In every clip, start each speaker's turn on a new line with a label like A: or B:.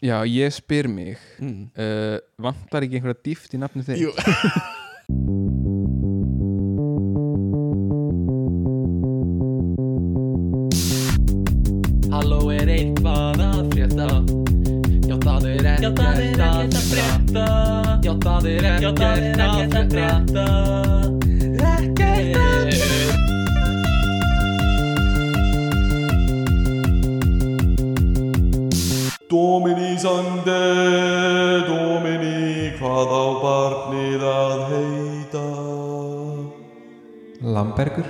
A: Já, ég spyr mig
B: mm.
A: uh, Vantar ekki einhverja dýft í nafni þig?
B: Jú.
C: Halló er eitthvað að frétta. Já það er ekkert að frétta. Já það er ekkert að frétta
A: Lambergur?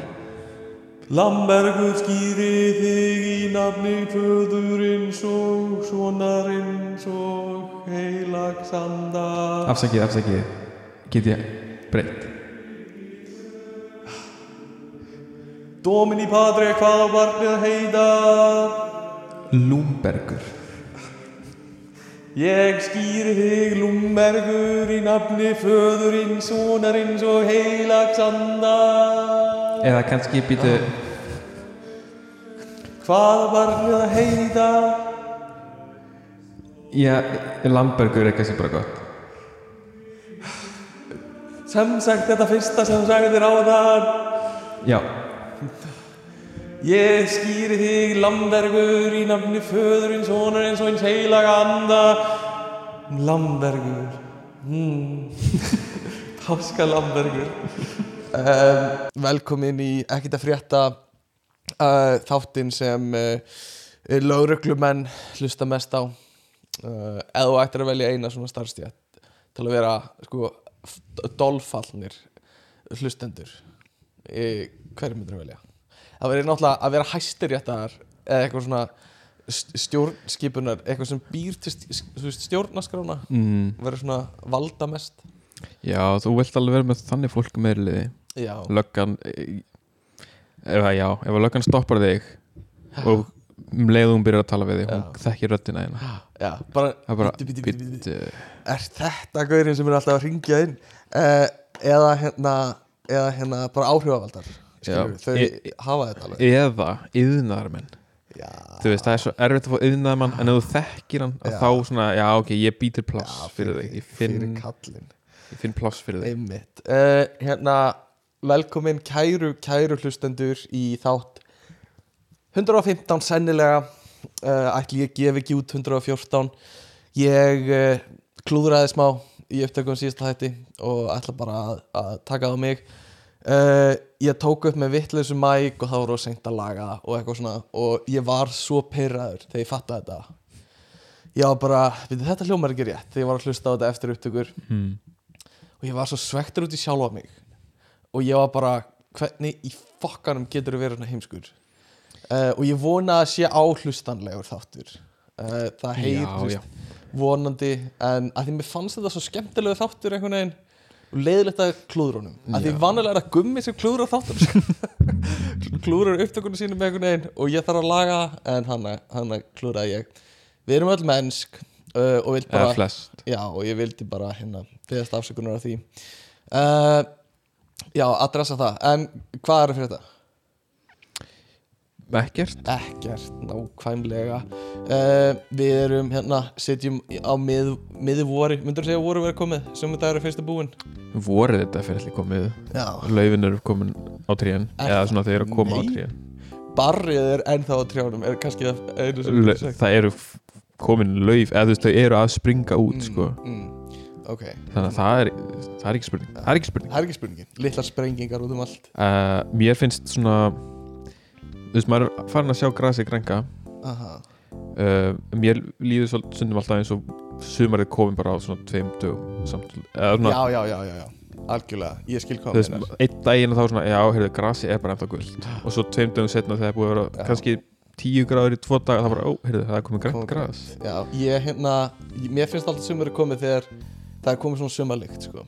B: Lambergur skýri þig í nafni föðurins og sonarins og heilagsanda.
A: Afsakið, afsakið Get ég breytt?
B: Dominí Padre, hvað á barnið að heita?
A: Lúmbergur
B: Ég skýri þig Lumbergur í nafni föðurins, sonarins og heilagsanda.
A: Eða kannski býtu
B: Hvað á barnið að heita?
A: Já, Lambergur er kannski bara gott
B: Sem sagt þetta fyrsta sem þú sagðir á það.
A: Já,
B: Ég skýri þig Lambergur í nafni föðurins, sonarins og hins heilaga anda. Lambergur. Hmm. Páska Lambergur. Um, velkomin í Ekkert að frétta uh, þáttinn sem uh, lauruglumenn hlusta mest á. Uh, eða þú ættir að velja eina svona starfstíð til að vera sko dolfallnir hlustendur. Hverju myndir að velja? Það verður náttúrulega að vera hæstiréttar eða eitthvað svona st- stjórnskipunar, eitthvað sem býr til stjórnaskrána
A: mm,
B: verður svona valda mest
A: já þú vilt alveg vera með þannig fólk meðliði Löggan eh, ef, að- Já, ef að löggan stoppar þig og um leiðum byrjar að tala við þig hún þekkir röddina þína.
B: Já, bara,
A: bara,
B: bíddu, bíddu. bíddu. er þetta gaurinn sem er alltaf að ringja inn? Uh, eða hérna eða hérna bara áhrifavaldar skilur, þau
A: Ég-
B: hafa þetta alveg.
A: Eða yðnaðarmenn
B: já,
A: þú veist, það er svo erfitt að fá yðnaðarmann en ef þú þekkir hann,
B: Já.
A: þá svona já, ok, ég býtir pláss
B: já,
A: fyrir þig. ég finn,
B: fyrir
A: ég finn pláss fyrir þig.
B: Einmitt. Uh, Hérna, velkomin kæru, kæru hlustendur í þátt 115 sennilega. Uh, Ætli ég gef ekki út 114 Ég uh, klúðraði smá í upptökum síðasta hætti og ætla bara að, að taka á mig uh, Ég tók upp með vittleysu mæk og það voru seint að laga það og eitthvað svona og ég var svo pyrraður þegar ég fattaði þetta. Ég var bara, við þetta hljómar ekki rétt þegar ég var að hlusta á þetta eftir upptökur.
A: Hmm.
B: og ég var svo svektur út í sjálfa mig. Og ég var bara hvernig í fokkanum getur þú verið svona heimskur? Uh, og ég vona að sé áhlustanlegur þáttur. Uh, það heyrist vonandi en að því mér fannst þetta svo skemmtilegu þáttur einhvern veginn og leiðilegt að klúðrunum að því
A: Já.
B: vanilega er að gummi sem klúðrar þáttur klúðrar upptökunum sínum einhvern veginn og ég þarf að laga en hann, hann klúðraði ég. Við erum öll mennsk uh, og bara Já, og ég vildi bara hérna beðast afsökunar af því. Uh, Já, adressa það. En hvað er að fyrir þetta?
A: Ekkert?
B: Ekkert, nákvæmlega. Uh, Við erum hérna Sitjum í- á mið, miði vori Myndur þú segja voru verið komið? Sem þetta er fyrsta búin
A: voru þetta fyrir allir komið. Laufin eru komin á trían eða svona þeir eru að koma á trían
B: Barrið er ennþá á trjánum Er það einu sem
A: Lau- það eru komin lauf eða þú veist þau eru að springa út sko.
B: mm, Ok,
A: þannig að það er, það er ekki spurning það er ekki spurning.
B: Það er ekki spurningin. Littlar sprengingar út um allt.
A: Uh, mér finnst svona þú veist maður er farin að sjá grasi grænka
B: Aha.
A: uh, mér líður svo sundum alltaf eins og sumarið komin bara á svona tveim dögum samt, eða svona
B: Já, já, já, já, já Algjörlega, ég skil meinar.
A: einn daginn þá svona, já, heyrðu, grasi er bara ennþá guld og svo tveim dögum setna þegar búið að vera
B: Já.
A: kannski tíu gráður í tvo daga það bara, ó, heyrðu, það er komið grænt
B: Komið
A: gras
B: Já, ég hérna Mér finnst alltaf sumari komið þegar það er komið svona sumarlykt sko.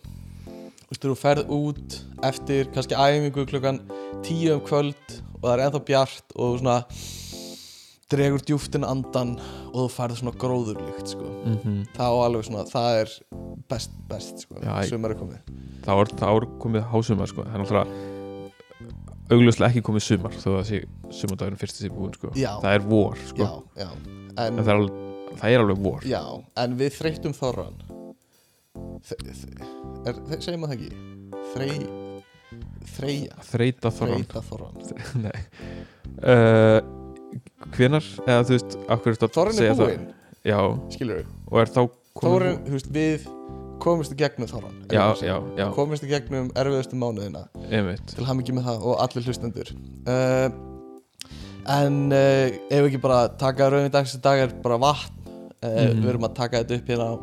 B: Þú ferð út eftir kannski æfingu klukkan tíu um kvöld og það er ennþá bjart og svona dregur djúftin andan og þú færð svona gróðurlykt sko.
A: mm -hmm.
B: það á alveg svona, það er best, best sko,
A: ég-
B: sumari komið
A: þá er, þá er komið hásumar sko. það er náttúrulega augljóslega ekki komið sumar þó að það sé sumardagurinn fyrst þessi búin sko. Það er vor sko.
B: Já, já, en
A: en það er alveg það er alveg vor
B: Já, en við þreyttum þorran er, Segjum að það ekki? Þrey Þreyja
A: þreita þorran
B: Þreyta þorran
A: Nei. Uh, Hvenar, eða þú veist
B: Þorran
A: segja
B: er búinn,
A: Já,
B: skilur við
A: og er þá komin
B: Þorran, þú veist, við komumst í gegnum þorran
A: Já, já, já,
B: Komumst í gegnum erfiðustu mánuðina.
A: Einmitt.
B: Til hann ekki með það og allir hlustendur. Uh, En uh, ef við ekki bara taka rauðin dags dag er bara vatn.
A: Mhm.
B: Við erum að taka þetta upp hérna á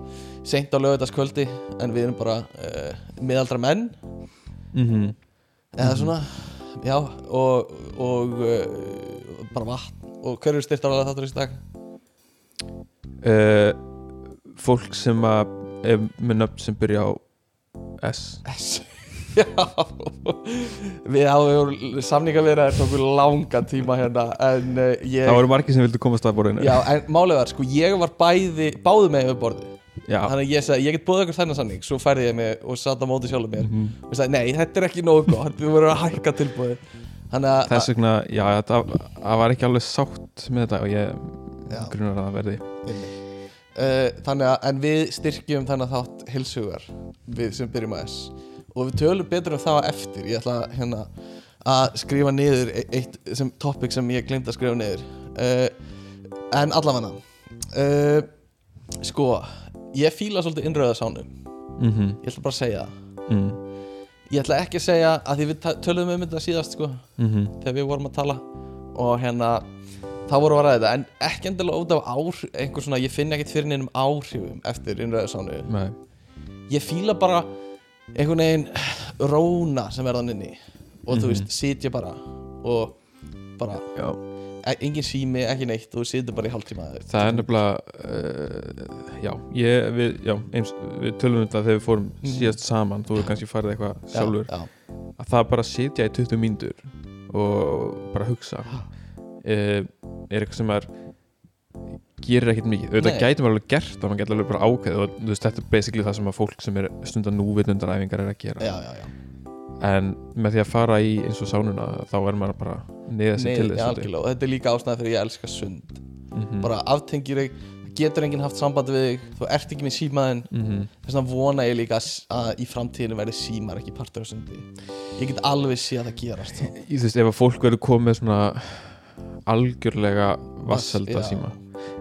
B: seint á lögutaskvöldi En við erum bara uh, miðaldra menn
A: mm
B: eða svona já og, og uh, bara vatn. Og hver eru styrtar þáttur þessi dag?
A: uh, Fólk sem að með nöfn sem byrja á S.
B: S. Já. Við áður samninga verið að það tóku langa tíma hérna en ég
A: Það voru margir sem vildu komast að borðinu.
B: Já en málið var sko ég var bæði báði með yfir borði. Þannig að ég sagði ég get búið ykkur þennan samning. Svo færði ég mig og satt á móti sjálfur mér.
A: Mhm.
B: og sagði nei þetta er ekki nógu gott. Við vorum að hækka tilbúið þannig að
A: Þess vegna, já, það, var ekki alveg sátt með þetta og ég grunar að það verði.
B: Uh, þannig að en við styrkjum þannig þátt hilsugar við sem byrjum að S. Og við tölum betur um það eftir. Ég ætla hérna að skrifa niður e- eitt sem topic sem ég glemt að skrifa niður. Uh, en allavega uh, sko ég fíla svolítið innröðasánum
A: mm -hmm.
B: ég ætla bara að segja það.
A: Mm.
B: ég ætla ekki að segja að því við töluðum um þetta síðast sko
A: Mm
B: þegar við vorum að tala. Og hérna þá vorum við að ræða þetta en ekki endilega út af ár einhver svona, ég finn ekkert fyrir neinum áhrifum eftir innræðisánu
A: Nei,
B: ég fíla bara einhvern veginn róna sem er þann inni. Og þú
A: Mhm.
B: veist, sitja bara og bara,
A: já
B: engin sími, ekki neitt og þú situr bara í hálftíma
A: Það er nefnilega uh, Já, ég, við, já eins, við tölum um þetta þegar við fórum
B: Mhm.
A: síðast saman þú hefur kannski farið eitthvað sjálfur.
B: já, já,
A: að það bara sitja í 20 mínútur og bara hugsa. Uh, er eitthvað sem er gerir ekkert mikið. Auðvitað gæti maður alveg gert og maður gæti alveg bara ákveð og þú veist, þetta er basically það sem að fólk sem er stundan núvitundaræfingar er að gera.
B: Já, já, já.
A: En með því að fara í eins og sánuna þá er maður bara sig
B: Nei,
A: til
B: já,
A: þess
B: algjörlega. og þetta er líka ástæða fyrir ég elska sund.
A: Mm
B: bara aftengir þig, getur enginn haft samband við þig, þú ert ekki með símaðinn.
A: -hmm.
B: þess vegna vona ég líka að- í framtíðinu verði símar ekki partur af sundi. Ég get alveg sé að það gerast sko.
A: þú veist, ef að fólk verður komið svona algjörlega vasselda síma.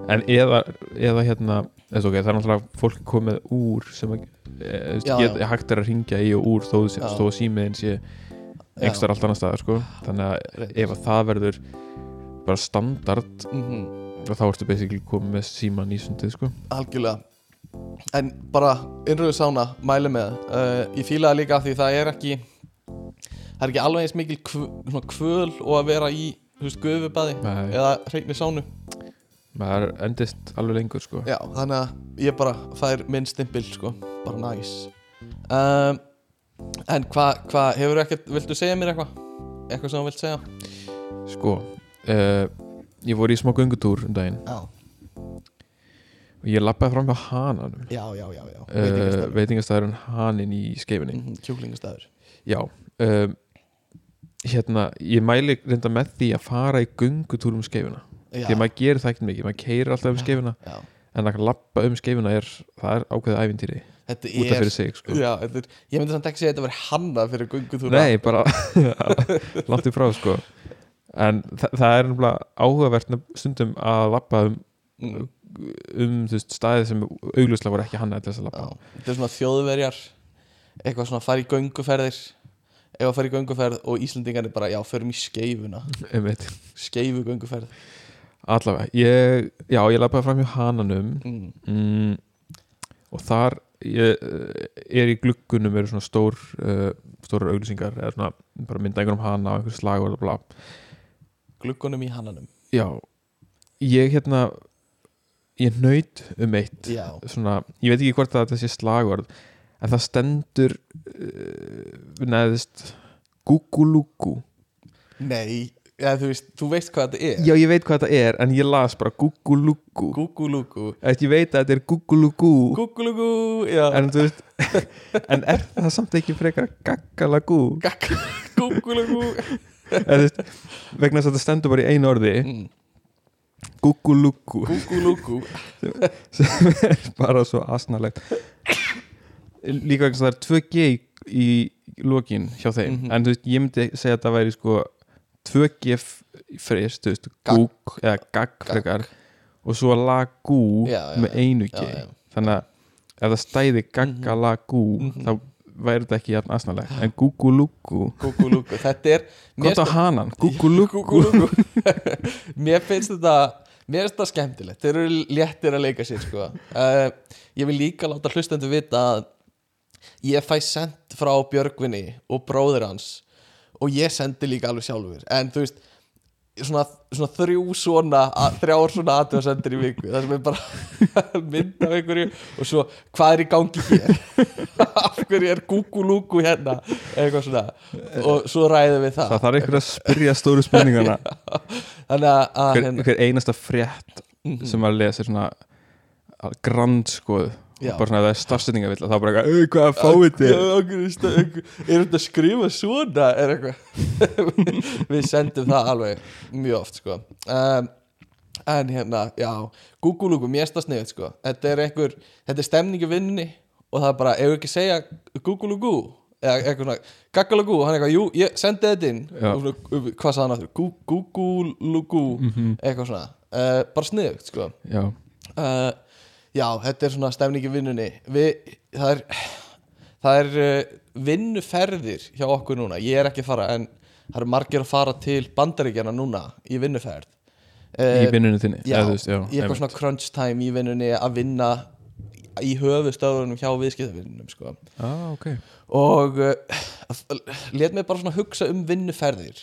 A: En eða, eða hérna það er náttúrulega fólk komið úr sem e,
B: já.
A: hægt er að ringja í og úr þó, þó símiðin sé einhverstaðar allt annar staðar sko. þannig að
B: Rétt.
A: ef að það verður bara standard
B: Mhm,
A: þá ertu basically komið með síman í sundið sko.
B: algjörlega en bara innröðu sána mæli með uh, ég það líka því það er ekki það er ekki alveg eins mikil kvöl, svona kvöl og að vera í þú veist, gufubaði
A: Nei,
B: eða hreinni sánu
A: maður endist alveg lengur sko.
B: Já, þannig að ég bara fær minn stimpil sko, bara næs. Um, En hvað, hva, hefur ekkert, viltu segja mér eitthvað? Eitthvað sem þú vilt segja?
A: sko uh, ég voru í smá göngutúr um daginn.
B: Já,
A: og ég lappaði fram hjá hananum.
B: Já, já, já, já.
A: uh,
B: Veitingastæður
A: veitingastæðurinn Hanin í skeifinni.
B: Mm -hmm, Kjúklingastæður.
A: Já um, hérna, ég mæli reynda með því að fara í göngutúr um skeifina því að maður gerir það ekkert mikið, maður keirir alltaf um skeifina
B: já.
A: en að lappa um skeifina er það er ákveðið ævintýri
B: Þetta
A: út af fyrir sig sko.
B: Já, þetta er, ég myndi samt ekki segja að þetta verið hannað fyrir göngutúra
A: nei, bara langt í frá sko. en þa það er nefnilega áhugavert stundum að lappa um,
B: mm,
A: um þú veist, staðið sem augljóslega voru ekki hann til þess að
B: já.
A: lappa
B: Þetta er svona þjóðverjar Eitthvað svona í gönguferðir Ef að fara í gönguferð og Íslandingarnir bara, já, förum í skeifuna. Skeifu gönguferð
A: allavega, ég, já, ég lappaði fram hjá hananum.
B: Mm.
A: mm, og þar ég, eh, er í gluggunum eru svona stór uh, stórar auglýsingar eða svona bara mynda einhverjum hana og einhver slag og bla
B: Gluggunum í hannanum
A: já, ég hérna ég nöyt um eitt svona, ég veit ekki hvort að þetta sé slagorð en það stendur uh, neðist gugulugu
B: nei Já, þú veist, þú veist hvað þetta er.
A: Já, ég veit hvað þetta er en ég las bara gugulugu
B: Gugulugu
A: ég veit að þetta er gugulugu
B: Gugulugu, já.
A: En þú veist en er það samt ekki frekar gaggalagú
B: Gugulugu
A: en þú veist vegna þess að þetta stendur bara í einu orði.
B: Mm.
A: Gugulugu
B: Gúgulúgú
A: sem er bara svo asnalegt. Líka vegna þess að það er 2G í, lokin hjá þeim.
B: Mhm.
A: en þú veist, ég myndi segja að það væri sko 2G f- frist, þú veist, gúg eða gagg frekar og svo lagú með einu G. þannig að ef það stæði gagga lagú
B: Mhm.
A: þá væri þetta ekki jafn asnalegt. En gúgulugu
B: Gúgulúgú Þetta er
A: gott á hanan,
B: Gúgulúgú Mér finnst þetta Mér finnst þetta skemmtilegt, þeir eru léttir að leika sér sko. uh, Ég vil líka láta hlustendur vita að ég fæ send frá Björgvinni og bróðir hans og ég sendi líka alveg sjálfur. En þú veist svona, svona þrjú svona að- þrjár svona aðtöðasendir í viku það sem er bara mynd af einhverju. Og svo hvað er í gangi hér? Af hverju er gúgulúgu hérna? Eitthvað svona. Og svo ræðum við það.
A: Það þarf einhver að spyrja stóru spurningana.
B: Þannig að, að
A: hver,
B: hérna,
A: hver einasta frétt
B: Mhm.
A: sem maður lesi svona grandskoð
B: Já.
A: Bara svona það er stafsendingavill þá bara eitthvað, "Ey, hvað fáið þið
B: Já, okkur er þetta að skrifa svona er eitthvað? Við sendum það alveg mjög oft sko. Um, en hérna, já Gúgulúgu, mér stað sniðið sko. Þetta er einhver, þetta er stemningi vinninni og það er bara, ef við ekki segja Gúgulúgu eða eitthvað svona Gaggalagú, hann er eitthvað, jú, ég sendi þetta inn. Og svona, hvað sagði hann aftur? Gú- Gúgulúgu, eitthvað svona. Uh, bara sniðugt sko.
A: Já,
B: uh, Já, þetta er svona stemningi vinnunni. Við, Það er það er uh, vinnuferðir hjá okkur núna, ég er ekki að fara en það eru margir að fara til bandaríkjana núna í vinnuferð. Uh,
A: í vinnunni þinni
B: Já,
A: veist, já,
B: í eitthvað svona crunch time í vinnunni að vinna í höfustöðunum hjá viðskiptavinnunum sko.
A: ah, ok.
B: Og uh, let mig bara svona hugsa um vinnuferðir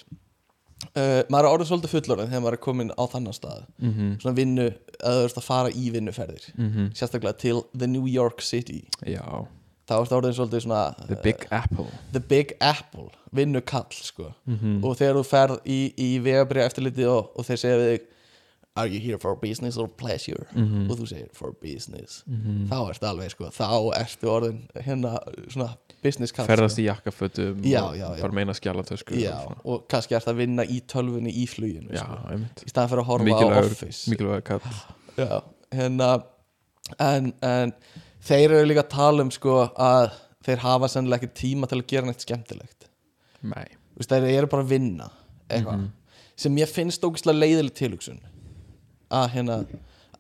B: uh, maður er orðið svolítið fullorðin þegar maður er komin á þannan stað.
A: Mm
B: svona vinnu, að þú ert að fara í vinnuferðir
A: -hmm.
B: sérstaklega til The New York City.
A: Já,
B: þá ertu orðin svolítið svona
A: the big apple.
B: The Big Apple, vinnukall sko.
A: mm
B: og þegar þú ferð í, í vegabrið eftirliti og, og þeir segja við þig Are you here for business or pleasure?
A: Mhm.
B: og þú segir for business.
A: -hmm.
B: þá ertu alveg sko, þá ertu orðin hérna svona business kall
A: ferðast í jakkafötum
B: Já,
A: og bara meina skjálatösku
B: Já, og kannski ert að vinna í tölvunni í fluginu
A: já,
B: sko. í staðan fyrir að horfa á
A: mikilvægur,
B: Office.
A: mikilvægur kall.
B: Já, hérna en, en þeir eru líka að tala um sko að þeir hafa sennilega ekki tíma til að gera neitt skemmtilegt.
A: Nei,
B: þeir eru bara að vinna eitthvað,
A: Mhm.
B: sem ég finnst ógæslega leiðileg tilhugsun að hérna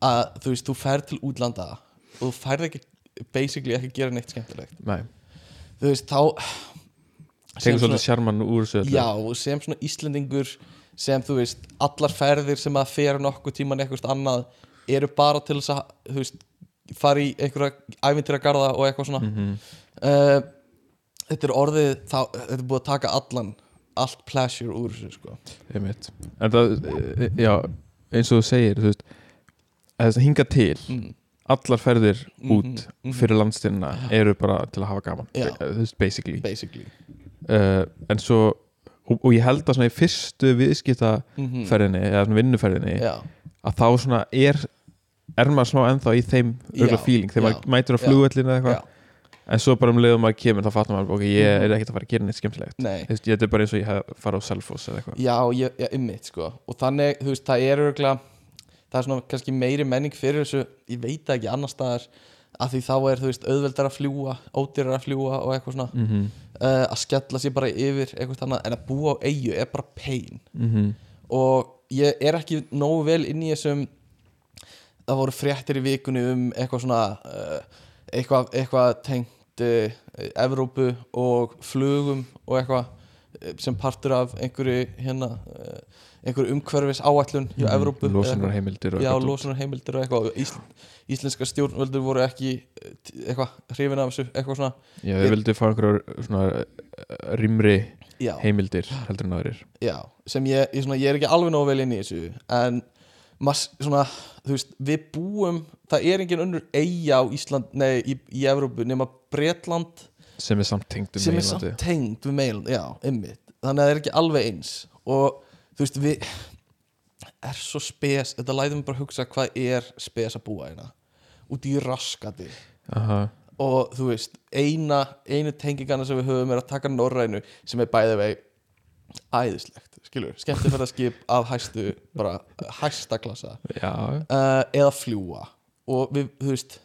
B: að þú veist, þú ferð til útlanda og þú færð ekki basically ekki gera neitt skemmtilegt.
A: Nei.
B: Þú veist, þá
A: tegur svolítið sjarman úr þessu öllu.
B: já, og sem svona Íslendingur sem þú veist, allar ferðir sem að fer nokkuð tíman eitthvað annað eru bara til þess að, þú veist fara í einhverja ævintýra garða og eitthvað svona.
A: Mhm.
B: uh, þetta er orðið þá, þetta er búið að taka allan allt pleasure úr þessu sko.
A: Einmitt. En það, e, já, eins og þú segir þú veist, að hinga til
B: mm.
A: allar ferðir út
B: Mhm, mhm.
A: fyrir landstyrna eru bara til að hafa gaman. Be- þú veist, basically.
B: Basically.
A: Uh, en svo og, og ég held að svona í fyrstu viðskiptaferðinni
B: mm
A: eða svona vinnuferðinni
B: já,
A: að þá svona er er maður smá ennþá í þeim feeling þegar maður mætur á flugvellinu eða eitthvað en svo bara um leiðum maður kemur þá fattar maður ok, ég er ekkert að fara að gera neitt skemmtilegt.
B: Nei.
A: Ég þetta er bara eins og ég hef farið á Selfoss eða eitthvað.
B: Já, ég, já, ymmit sko. Og þannig, þú veist, það er örgulega það er svona kannski meiri menning fyrir þessu ég veit ekki annar staðar að því þá er, þú veist, auðveldar að fljúa ódýrar að fljúa og eitthvað svona
A: mm -hmm.
B: uh, að skella sér bara yfir eitthvað annað en að búa á eigu er bara pain.
A: Mm
B: og ég er ekki nógu vel inn í þessum það voru fréttir í vikunni um eitthvað svona uh, eitthvað, eitthvað tengt Evrópu og flugum og eitthvað eh, sem partur af einhverju hérna uh, einhverju umhverfis áætlun hjá Evrópu eða
A: Lósunar
B: eitthvað.
A: heimildir og
B: Já,
A: eitthvað dót.
B: losunar heimildir og eitthvað Ísl, íslenska stjórnvöldur voru ekki eh, eitthvað hrifin af þessu eitthvað svona
A: Já, þau vildu fá einhverjar svona rýmri
B: já,
A: heimildir heldur en aðrir
B: já, sem ég, ég, svona, ég er ekki alveg nógu vel inn í þessu en svona, veist, við búum það er engin önnur eiga á Ísland nei, í, í Evrópu nema Bretland.
A: Sem er samt tengd um
B: sem er
A: meginlandi.
B: samt tengd við meil, já, ymmit þannig að það er ekki alveg eins. Og þú veist, við er svo spes, þetta lætum bara hugsa hvað er spes að búa hérna. Út í raskati.
A: Aha,
B: og þú veist, eina einu tengingana sem við höfum er að taka norrænu sem er bæði vei æðislegt, skilur, skemmtifærðarskip af hæstu, bara hæsta klassa.
A: Já,
B: uh, eða fljúa og við, þú veist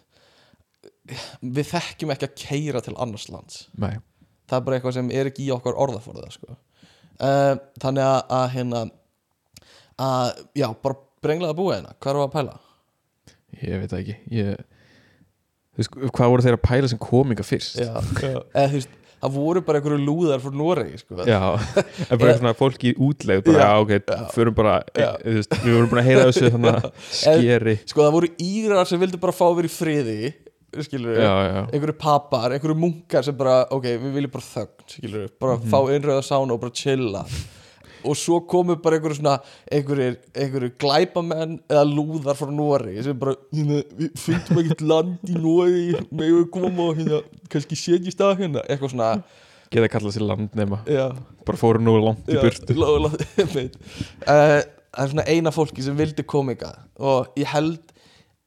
B: við þekkjum ekki að keira til annars lands.
A: Nei.
B: Það er bara eitthvað sem er ekki í okkar orðaforða sko. uh, þannig að, að hérna að, já, bara brenglaða búið hérna, hvað er að pæla?
A: ég veit það ekki. Ég, veist, hvað voru þeir að pæla sem kominga fyrst?
B: Já, já. eða þú veist, það voru bara einhverju lúðar frá Noregi, sko.
A: Já, en bara svona fólk í útlegð bara,
B: Já,
A: ok, förum bara e, veist, við vorum búin að heyra þessu þannig að skeri.
B: sko það voru írar sem vildu bara fá að vera í friði skilur
A: já,
B: einhverju papar, einhverju munkar sem bara ok, við viljum bara þögn, skilur bara
A: Mhm.
B: fá innröða sána og bara chilla og svo komu bara einhverju svona einhverju, einhverju glæpamenn eða lúðar frá Nóri sem bara, hérna, við fundum ekkert land í Nóri megum við koma og hérna kannski setjist að hérna, eitthvað svona.
A: Geta að kalla sér landnema
B: já,
A: bara fóru nú langt í burtu.
B: Eh, það er svona eina fólki sem vildi komika og ég held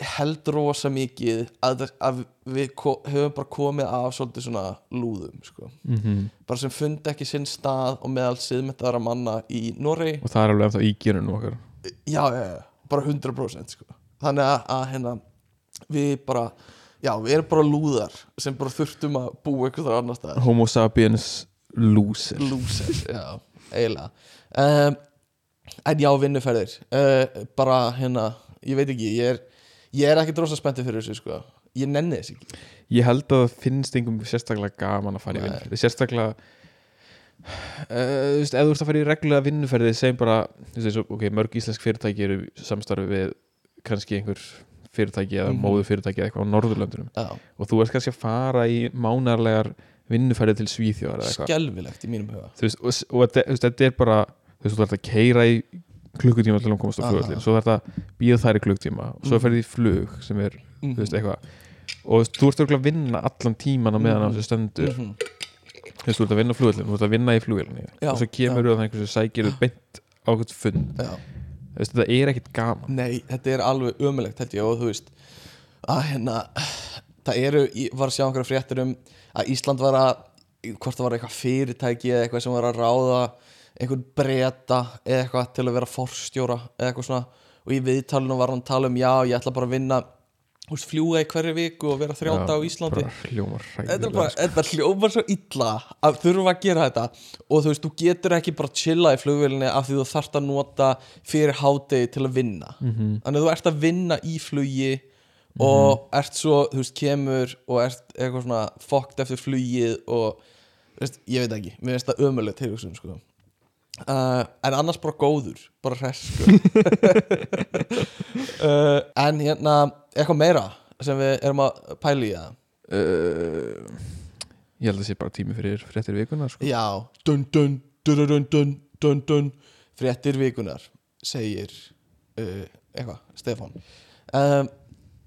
B: held rosa mikið að, að við höfum bara komið af svolítið svona lúðum sko.
A: mm -hmm.
B: bara sem fundi ekki sinn stað og meðal siðmetaðara manna í Noregi
A: og það er alveg ennþá í genunum okkar
B: já, já, já, bara 100% sko. þannig að, að hérna, við bara já, við erum bara lúðar sem bara þurftum að búa eitthvað annar stað
A: Homo sapiens loser
B: losers, já, eiginlega um, en já, vinnuferðir uh, bara hérna, ég veit ekki ég er, ég er ekki drosa spenntið fyrir þessu sko. ég nenni þess ekki
A: ég held að það finnst einhverjum sérstaklega gaman að fara í
B: Nei.
A: vinnuferði sérstaklega uh, þú veist, ef þú ert að fara í reglulega vinnuferði segjum bara, þú veist, og, ok, mörg íslensk fyrirtæki eru í samstarfi við kannski einhver fyrirtæki eða
B: Mhm.
A: móðu fyrirtæki eða eitthvað á Norðurlöndunum
B: já,
A: og þú ert kannski að fara í mánarlegar vinnuferði til Svíþjóðar
B: skelfilegt í mínum huga
A: þú veist, og, og veist, þetta er bara þú veist, þú ert að keira í klukkutíma til að komast á flugvöldin, svo þarf þetta býða þær í klukkutíma. Og svo
B: Mhm.
A: ferði í flug sem er,
B: Mhm.
A: þú veist, eitthvað. Og þú ert örugglega að vinna allan tíman á meðan á
B: Mhm.
A: þessu stendur.
B: Mhm.
A: þú veist, þú ert að vinna á flugvöldin, þú ert að vinna í flugvöldinni
B: Já,
A: og svo kemur þú að það einhversu sækir beint á eitthvað fund, veist, þetta er ekkit gaman.
B: Nei, þetta er alveg ömulegt held ég. Og þú veist að hérna það eru, ég var að sjá einhverja fréttir um að Ísland var að hvort það var eitthvað fyrirtæki eða eitthvað sem var að ráða einhvern breyta eða eitthvað til að vera forstjóra eða eitthvað svona. Og í viðtalinu var hann að tala um já, ég ætla bara að vinna þú veist, fljúga í hverju viku og vera þrjáta á Íslandi. þetta, er bara,
A: sko.
B: þetta hljómar svo illa að þurfa að gera þetta. Og þú veist, þú getur ekki bara chilla í flugvélinni af því þú þarft að nota fyrir hádegi til að vinna.
A: Mhm.
B: þannig að þú ert að vinna í flugi og ert svo, þú veist, kemur og ert eitthvað svona fokkt eftir flugið og, veist, ég veit ekki. Mér finnst það ömulegt tilhugsun, sko uh, en annars bara góður bara hress, sko uh, en hérna eitthvað meira sem við erum að pæla í það
A: uh, ég held að það sé bara tími fyrir fréttir vikuna sko.
B: Já, dun dun dun dun dun dun. Dun fréttir vikunar segir uh, eitthvað, Stefán. Um,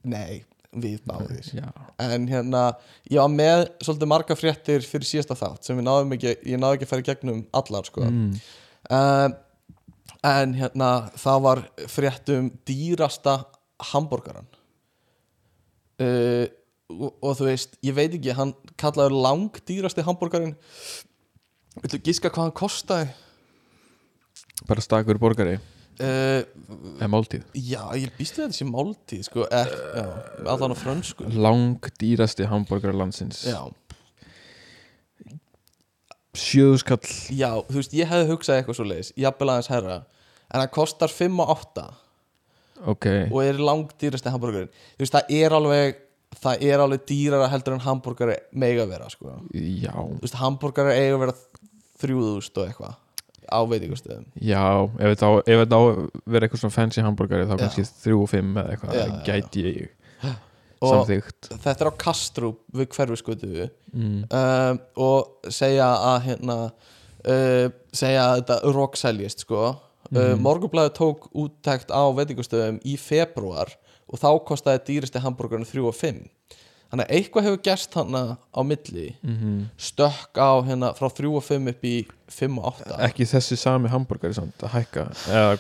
B: Nei, við báðir.
A: Já,
B: En hérna, ég var með svolítið marga fréttir fyrir síðasta þátt sem náðum ekki, ég náðu ekki að fara í gegnum allar sko.
A: Mm.
B: um, En hérna, það var fréttum dýrasta hambúrgaran uh, og, og þú veist, ég veit ekki, hann kallaður langdýrasti hambúrgarin Viltu giska hvað hann kostaði?
A: bara stakur borgari
B: Uh,
A: eða máltíð.
B: Já, ég býstu þetta sé máltíð sko, er, já, allan á frönsku.
A: Lang dýrasti hambúrgar landsins.
B: Já,
A: sjöðuskall.
B: Já, þú veist, ég hefði hugsað eitthvað svo leiðis, jafnvel aðeins herra en hann kostar 5 og 8
A: ok,
B: og er langdýrasti hambúrgarinn þú veist, það er alveg það er alveg dýrara heldur en hambúrgari mega vera, sko.
A: Já.
B: Þú veist, hambúrgari eiga að vera 3000 og eitthvað á veitingastöðum
A: já, ef þetta á, ef þetta á vera eitthvað svona fancy hambúrgari þá
B: Já.
A: kannski þrjú og fimm eða eitthvað
B: Já,
A: það
B: já,
A: gæti ég
B: og
A: samþygt
B: þetta er á Kastrup við hverfiskutu
A: mm.
B: um, og segja að hérna uh, segja að þetta rockseljist sko mm
A: Mhm.
B: Morgunblæði tók úttækt á veitingastöðum í februar og þá kostaði dýristi hambúrgarinn 3 og 5 þannig að eitthvað hefur gerst hann á milli.
A: Mm
B: stökk á hérna frá 3 og 5 upp í 5 og 8
A: ekki þessi sami hambúrgari samt að hækka? Eða,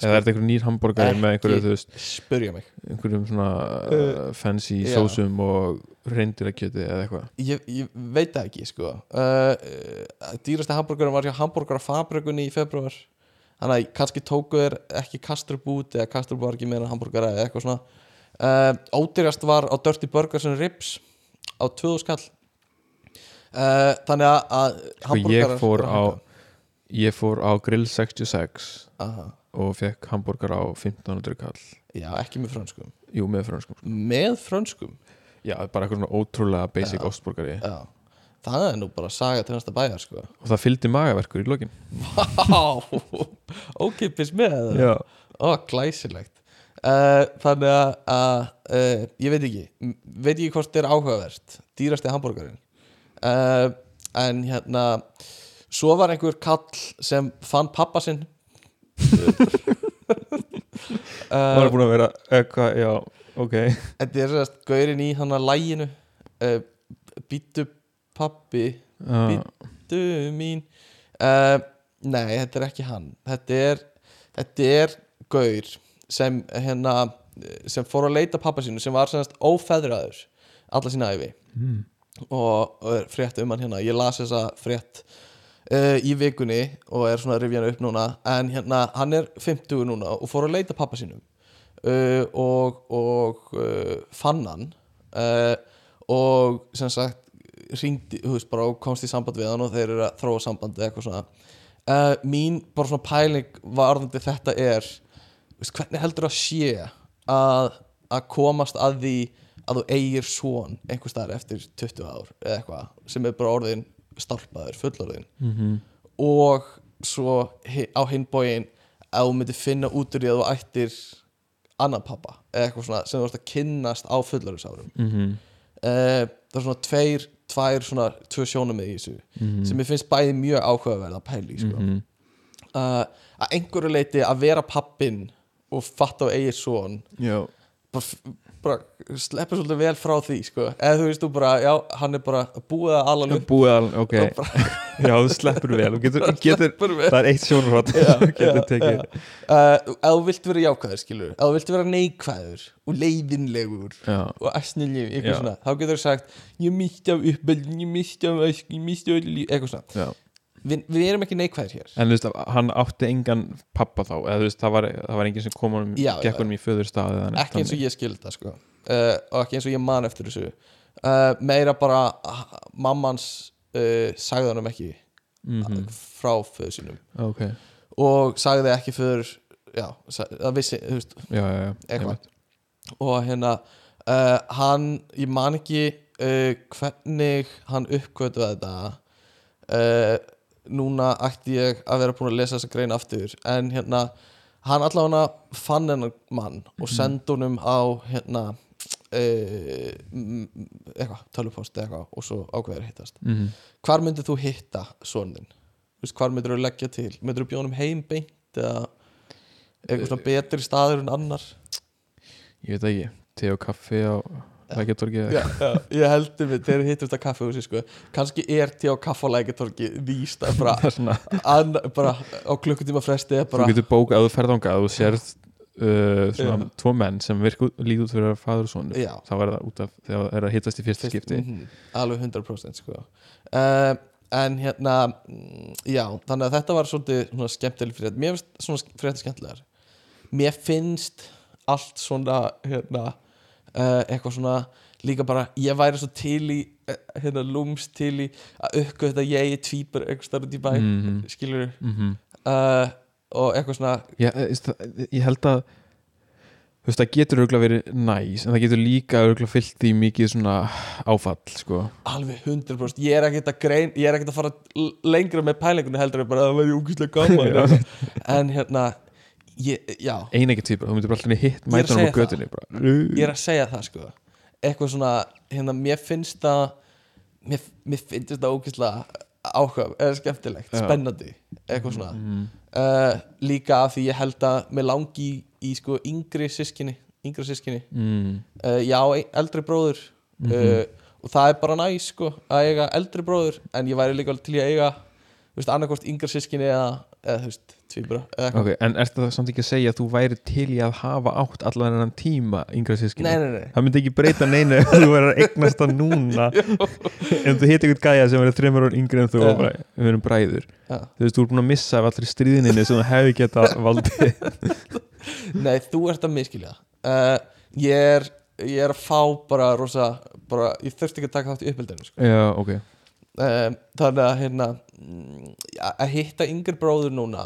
A: eða er þetta einhver nýr hambúrgari með einhverju,
B: Ekki.
A: þú veist,
B: spurja mig.
A: einhverjum svona uh, fancy
B: já.
A: sósum og reyndirakjöti eða eitthvað?
B: Ég, ég veit það ekki sko. Uh, uh, dýrasti hambúrgarum var hjá hambúrgarafabrikunni í februar þannig að kannski tóku þér ekki kastrup út eða kastrup var ekki meira hambúrgara eða eitthvað svona uh, ódýrast var á Dirty Burgers and Ribs á 2000 skall. Uh, þannig að, að
A: Sko, ég fór á ég fór á Grill 66
B: Aha.
A: og fekk hambúrgar á 1500 kall.
B: Já, ekki með frönskum.
A: Jú, með franskum
B: með frönskum?
A: Já, bara eitthvað svona ótrúlega basic
B: já. það er nú bara saga til næsta bæjar sko.
A: Og það fylgdi magaverkur í lokin.
B: Vá, ókipis með það.
A: Já,
B: Ó, glæsilegt uh, Þannig að, að uh, Ég veit ekki. Veit ekki hvort þetta er áhugavert. Dýrasti hambúrgarinn uh, En hérna Svo var einhver kall sem fann pappa sinn.
A: Það var búin að vera eitthvað, já, ok.
B: Þetta er sérst gaurinn í hann að læginu Býttu pappi
A: já,
B: Býttu mín. Nei, þetta er ekki hann. Þetta er, þetta er gaur sem hérna sem fór að leita pappa sínu sem var semast ófeðraður alla sína æfi
A: mm.
B: og, og er frétt um hann hérna. Ég las þessa frétt uh, í vikunni og er svona að rifja hann upp núna. En hérna hann er 50 núna og fór að leita pappa sínum uh, og, og uh, fann hann og sem sagt ringdi, þú veist, bara og komst í samband við hann og þeir eru að þróa samband eða eitthvað svona. Mín bara svona pæling varðandi þetta er veist, hvernig heldur að sé að, að komast að því að þú eigir svon einhver staðar eftir 20 ár eða eitthvað sem er bara orðin stálpaður, fullorðin
A: Mm
B: og svo á hinn bógin að þú myndir finna út úr því að þú ættir annan pappa eða eitthvað svona sem þú ert að kynnast á fullorðisárum
A: -hmm.
B: uh, það er svona tveir, tvær svona tvö sjónum í þessu
A: Mhm.
B: sem ég finnst bæði mjög áhugaverð að pæli sko.
A: -hmm.
B: uh, að einhverju leiti að vera pappin og fatta á eigir svon
A: já,
B: bara, bara sleppur svolítið vel frá því sko. eða þú veist þú bara, já, hann er bara búið að ala upp.
A: búið að, ok.
B: Og bara,
A: já, þú sleppur vel, getur, getur
B: vel.
A: það er eitt sjónarhótt
B: Já,
A: getur
B: já,
A: tekið.
B: já. Uh, ef þú vilt vera jákvæður skilur ef þú vilt vera neikvæður og leiðinlegur
A: já,
B: og asnileg,
A: Já.
B: eitthvað svona þá getur þú sagt, ég misti af uppbeldin ég misti af ösk, ég misti af líf eitthvað svona,
A: já
B: Vi, við erum ekki neikvæðir hér.
A: En þú veist, hann átti engan pappa þá eða þú veist, það var, það var enginn sem kom honum
B: Já,
A: gekk
B: já.
A: honum í föðurstað eða neitt
B: ekki eins og ég skildi það sko. Uh, og ekki eins og ég man eftir þessu. Uh, meira bara ah, mammans uh, sagði hann ekki
A: Mhm,
B: frá föðu sínum.
A: Ok,
B: og sagði ekki fyrir já, það vissi, þú veist
A: já, já,
B: Eitthvað. og hérna hann, ég man ekki uh, hvernig hann uppkvötuði þetta uh, núna ætti ég að vera búin að lesa þessa grein aftur en hérna hann allavega fann hennar mann og sendi honum á hérna m- eitthvað, tölvupost eða eitthvað og svo ákveður hittast
A: Mhm.
B: hvar myndir þú hitta sonin? hvar myndir þú leggja til? myndir þú bjónum heim beint eða eitthvað svona betri staður en annar?
A: Ég veit ekki, te og kaffi á Lækjartorgi
B: já, já, ég heldur við þegar við hittumst að kaffehúsi sko. kannski er tí á kaffalækjartorgi víst að bara,
A: svona,
B: an, bara á klukkutíma fresti bara,
A: þú getur bókað að þú ferð ánga að þú sérð uh, svona
B: Já.
A: tvo menn sem virka líð út fyrir að faður og
B: Já.
A: þá er það út af þegar það er að hittast í fyrsta skipti
B: Mhm, alveg 100% sko. uh, en hérna mm, já, þannig að þetta var svolítið svona skemmtileg frétt, mér finnst svona frétt skemmtilegar mér finnst allt svona hérna, uh, eitthvað svona líka bara, ég væri svo til í eh, hérna lúms til í að uppgöða þetta ég er tvípur eitthvað starf út í bæ
A: Mhm.
B: skilur
A: Mhm.
B: uh, og eitthvað svona
A: Já, eh, ég held að þú veist, það getur örgulega verið næs en það getur líka örgulega fyllt í mikið svona áfall, sko
B: alveg 100% ég er ekkert að grein ég er ekkert að fara lengra með pælingunni heldur en bara að það væri úkislega gaman en hérna ég,
A: Einegi týpur, þú myndir bara alltaf hitt
B: Ég
A: mæta hann á götunni
B: ég er að segja það sko. Eitthvað svona, hérna, mér finnst það mér, mér finnst það ókislega áhuga, eða skemmtilegt
A: Já.
B: spennandi, eitthvað svona.
A: Mm,
B: uh, líka af því ég held að mér langi í, í sko yngri sískinni yngri sískinni
A: mm,
B: uh, já, ein- eldri bróður.
A: Mhm.
B: uh, og það er bara næs sko að eiga eldri bróður en ég væri líka til í að eiga veist, annarkvort yngra sískinni eða, eða þú veist, tvíbra eða eitthvað.
A: Ok, en ertu það samt ekki að segja að þú væri til í að hafa átt allan þennan tíma yngra sískinni?
B: nei, nei, nei,
A: Það myndi ekki breyta neinu ef þú verður að eignast það núna. En þú hitt eitthvað gæja sem verður þreymur orð yngri en þú og við erum bræður.
B: Já.
A: þú veist, þú er búin að missa af allri stríðinni sem þú hefði geta valdið.
B: Nei, þú ert að miskilja uh, ég er ég er að fá bara rosa bara, ég þurfti ekki að taka þátt í uppeldinu sko.
A: Já, ok.
B: Um, þannig að hérna ja, að hitta yngri bróður núna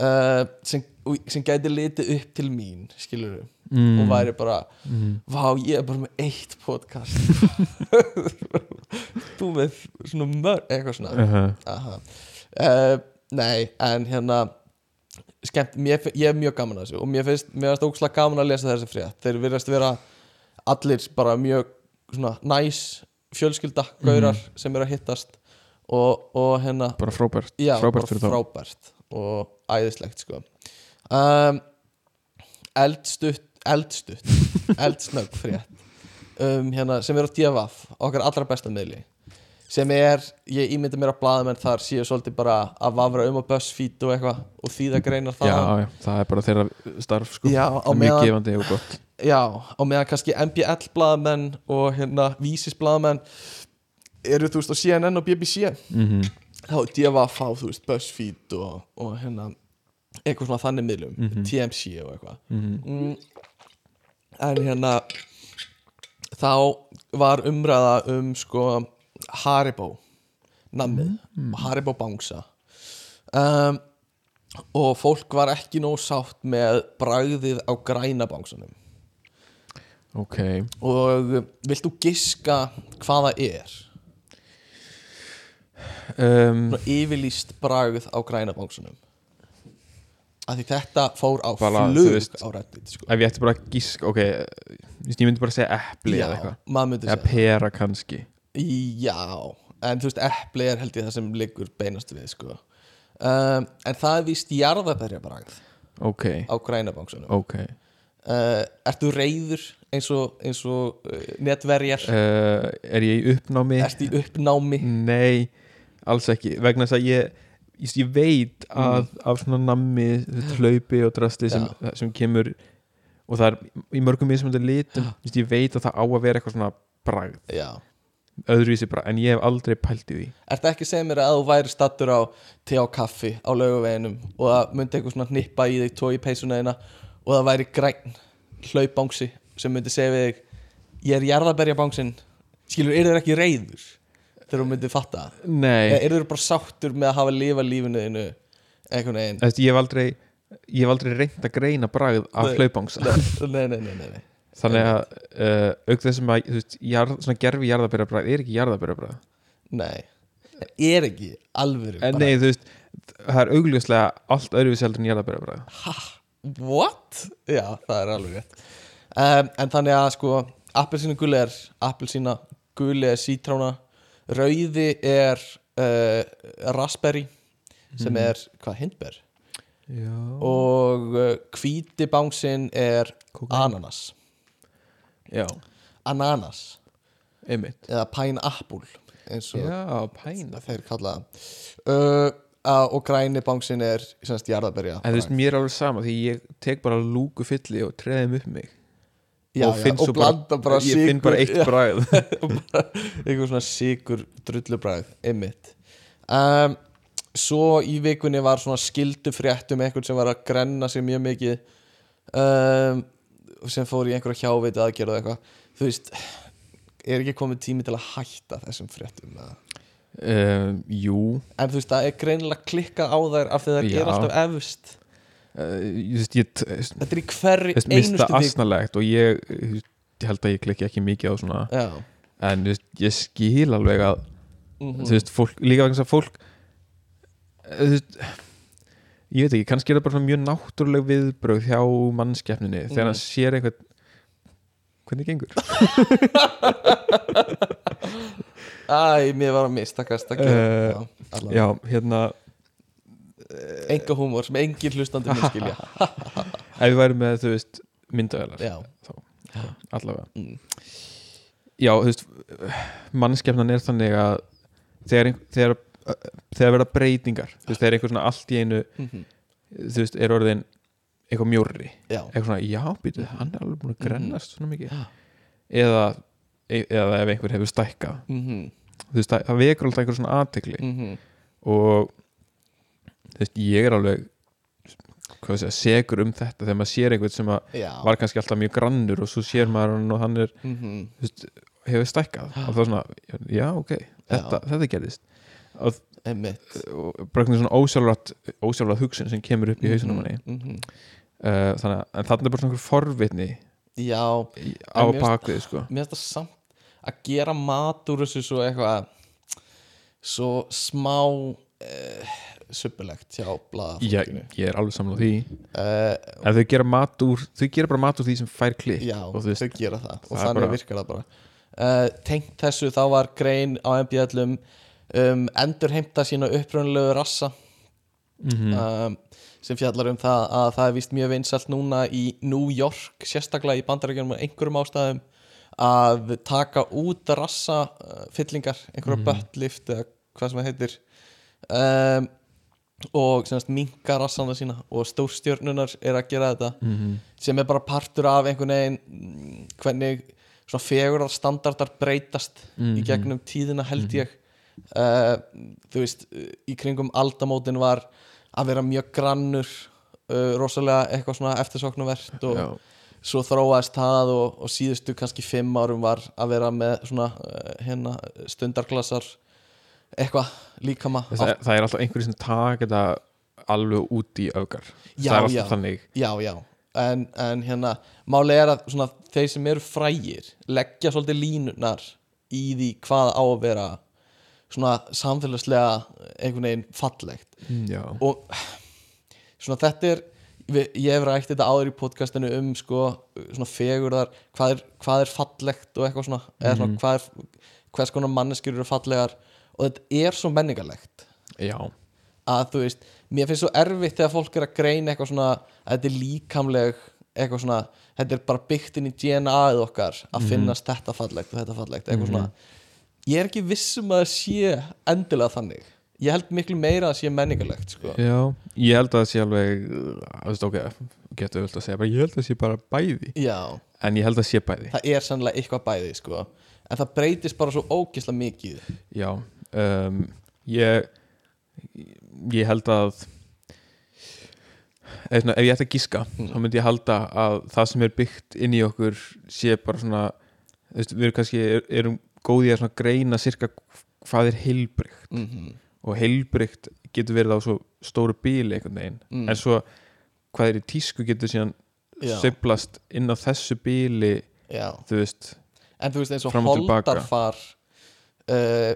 B: uh, sem, sem gæti litið upp til mín skilur
A: mm.
B: og væri bara
A: mm.
B: vá ég er bara með eitt podcast. Þú með svona mörg eitthvað svona.
A: Uh -huh.
B: Uh, nei en hérna skemmt, mér, ég er mjög gaman að þessu og mér finnst, mér finnst ógslag gaman að lesa þessi frétt. Þeir virðast vera allir bara mjög svona næs fjölskylda gaurar sem eru að hittast og, og hérna
A: bara frábært,
B: já,
A: frábært
B: bara frábært og æðislegt sko. Um, eldstutt eldstutt, eldsnögg frétt um, hérna, sem er á DFF okkar allra besta miðli sem er, ég ímynda mér að blaðamenn þar séu svolítið bara að vafra um á BuzzFeed og eitthvað og þýða greinar það
A: já, já, það er bara þeirra starf sko.
B: Já,
A: Það mjög gefandi og gott.
B: Já, á meðan kannski MBL blaðamenn og hérna vísis blaðamenn eru þú veist á CNN og BBC
A: mm
B: þá er DFF á þú veist BuzzFeed og, og hérna eitthvað svona þannig miðlum
A: Mhm.
B: TMC og eitthvað.
A: -hmm.
B: mm, en hérna þá var umræða um sko Haribo nammið, Haribo Bangsa. Um, og fólk var ekki nóg sátt með bragðið á græna bangsanum.
A: Ok,
B: og vilt þú giska hvað það er
A: um,
B: yfirlýst bragð á græna bangsanum af því þetta fór á
A: Bara,
B: flug
A: veist,
B: á Reddit sko.
A: ef ég ætti bara að gísk ok, ég myndi bara að segja epli
B: já,
A: eða eitthvað, eða pera kannski
B: Já, en þú veist, epli er held ég það sem liggur beinast við sko. um, En það er víst jarðabærja bragð
A: ok,
B: á grænabangsunum
A: ok
B: uh, Ertu reyður eins og, eins og uh, netverjar?
A: uh, er ég í uppnámi?
B: Ertu í uppnámi?
A: Nei, alls ekki vegna þess að ég, ég, ég veit að af svona nammi hlaupi og drasti sem, sem kemur og það er í mörgum mismunandi litum ég veit að það á að vera eitthvað svona bragð,
B: Já.
A: Öðruvísi bragð en ég hef aldrei pælt í því.
B: Ertu ekki að segja mér að þú væri stattur á te og kaffi á laugaveginum og það myndi eitthvað svona hnippa í þig tói í peysuna þína og það væri græn hlaupbangsi sem myndi segja við þig ég er jarðabærjabangsin skilur, eru þeir ekki reyður þegar þú myndi fatta það?
A: Nei,
B: eru þeir bara sáttur með að hafa lifa lífinu þínu einhvern veginn?
A: Eftir, ég hef aldrei ég hef aldrei reynd að greina bragð af hlaupangsa.
B: Nei, nei, nei, nei, nei.
A: þannig að uh, auk þessum að þú veist, jarð, svona gerfi jarðabæra er ekki jarðabæra
B: nei. er ekki alvöru
A: en nei, þú veist, það er augljóslega allt öðruvísi heldur en jarðabæra
B: what? já, það er alveg rétt. Um, en þannig að sko appelsínu guli er appelsína guli er sítrána rauði er uh, raspberry sem er, hvað, hindber?
A: Já,
B: og uh, hvíti bánsinn er ananas.
A: Já,
B: ananas.
A: Einmitt.
B: Eða pineapple eins og
A: Já, pæna
B: þeir kalla það. Uh, uh, og græni bánsinn er semst jarðaberja
A: En þú veist, mér er alveg sama því ég tek bara lúku fylli og treðum upp mig
B: já,
A: og,
B: já, og blanda bara,
A: Ég finn bara eitt bragð.
B: Eitthvað svona sigur drullubræð einmitt. Um, svo í vikunni var svona skildufrétt um einhvern sem var að grenna sig mjög mikið um, sem fór í einhverja hjáveit aðgerð og eitthvað. Þú veist, er ekki komið tími til að hætta þessum fréttum
A: um, Jú.
B: En þú veist, það er greinilega klikkað á þær af því það er alltaf efst þetta er í
A: finnst
B: einustu vik
A: asnalegt og ég, ég held að ég klikki ekki mikið á svona.
B: Já,
A: en veist, ég skil alveg að
B: mm
A: þú veist, fólk, líka vegna að fólk eh, þú veist ég veit ekki, kannski er það bara mjög náttúruleg viðbrögð hjá mannskeppninni þegar
B: Mm.
A: hann sér eitthvað hvernig gengur?
B: Æ, mér var að mistakast
A: Eh, Já, hérna
B: Enga húmor sem engin hlustandi mér skilja.
A: Ef við værum með, þú veist, myndavælar
B: Já,
A: allavega.
B: Mm.
A: já, þú veist mannskefnan er þannig að þegar, þegar, þegar verða breytingar þú veist, þegar einhver svona allt í einu
B: Mhm.
A: þú veist, er orðin eitthvað mjórri eitthvað svona, já, býtu, hann er alveg búin að grennast svona mikið.
B: Já.
A: eða, e- eða ef einhver hefur stækkað.
B: Mhm,
A: þú veist, það, vekur alltaf einhver svona aðtekli
B: mhm.
A: Og ég er alveg sé, segur um þetta þegar maður sér einhvern sem var kannski alltaf mjög grannur og svo sér maður hann og hann er,
B: mhm,
A: þú veist, hefur stækkað. Og þá svona, já, ok, þetta, þetta gerðist. Og, bara einhvern svona ósjálfrátt ósjálfrátt hugsun sem kemur upp í hausunum manni.
B: mhm.
A: uh, þannig að þannig er bara svona einhver forvitni
B: Já,
A: á bakvið, sko.
B: mér finnst það samt að gera mat úr þessu svo eitthvað svo smá uh, suppulegt hjá
A: ég,
B: blaðafólkinu
A: ég er alveg samlega því.
B: Uh,
A: en þau gera mat úr þau gera bara mat úr því sem fær klikk
B: Já,
A: og
B: þau gera það og
A: það
B: þannig
A: bara-
B: virkar það bara. Uh, Tengt þessu þá var grein á MBL um, endur heimta sína upprunalegu rassa
A: mm
B: um, sem fjallar um það að það er vist mjög vinsælt núna í New York sérstaklega í bandarækjunum með einhverjum ástæðum að taka út rassa uh, fyllingar, einhverja mm. buttlift eða hvað sem það heitir. Um, og minka rassana sína og stórstjörnunar er að gera þetta
A: -hmm.
B: sem er bara partur af einhvern veginn mm, hvernig svona fegurar standardar breytast í
A: Mhm.
B: gegnum tíðina held ég uh, þú veist í kringum aldamótin var að vera mjög grannur uh, rosalega eitthvað svona eftirsóknarvert og
A: já,
B: svo þróaðist það og, og síðustu kannski fimm árum var að vera með svona uh, hérna stundarklassar eitthvað líkama
A: það, það er alltaf einhverjum sem taka þetta alveg út í öfgar.
B: Já,
A: það er alltaf
B: já.
A: þannig.
B: Já, já, en, en hérna máli er að svona, þeir sem eru frægir leggja svolítið línunar í því hvað á að vera svona samfélagslega einhvern veginn fallegt.
A: Já,
B: og svona þetta er ég hef rætt þetta áður í podcastinu um sko svona fegurðar hvað er, hvað er fallegt og eitthvað svona eða svona hvað er, hvers konar manneskjur eru fallegar og þetta er svo menningarlegt.
A: Já,
B: að þú veist, mér finnst svo erfitt þegar fólk er að greina eitthvað svona að þetta er líkamleg eitthvað svona, þetta er bara byggt inn í DNA-ið okkar að finnast þetta fallegt og þetta fallegt, eitthvað svona. Ég er ekki viss um að það sé endilega þannig, ég held miklu meira að það sé menningarlegt, sko.
A: Já ég held að það sé alveg þú veist, ok, getur öll að segja bara, ég held að það sé bara bæði.
B: Já,
A: en ég held að sé bæði.
B: Það er sannlega eitthvað bæði, sko. En það breytist bara svo ógisla mikið.
A: Já, um, ég ég held að svona, ef ég ætti að gíska þá myndi ég halda að það sem er byggt inn í okkur sé bara svona veist, við erum kannski er, erum góði að greina sirka hvað er heilbrygt
B: mm
A: og heilbrygt getur verið á svo stóru bíli einhvern veginn.
B: Mm.
A: en svo hvað er í tísku getur síðan sveiflast inn á þessu bíli
B: já,
A: þú veist
B: en þú veist eins og holdarfar uh,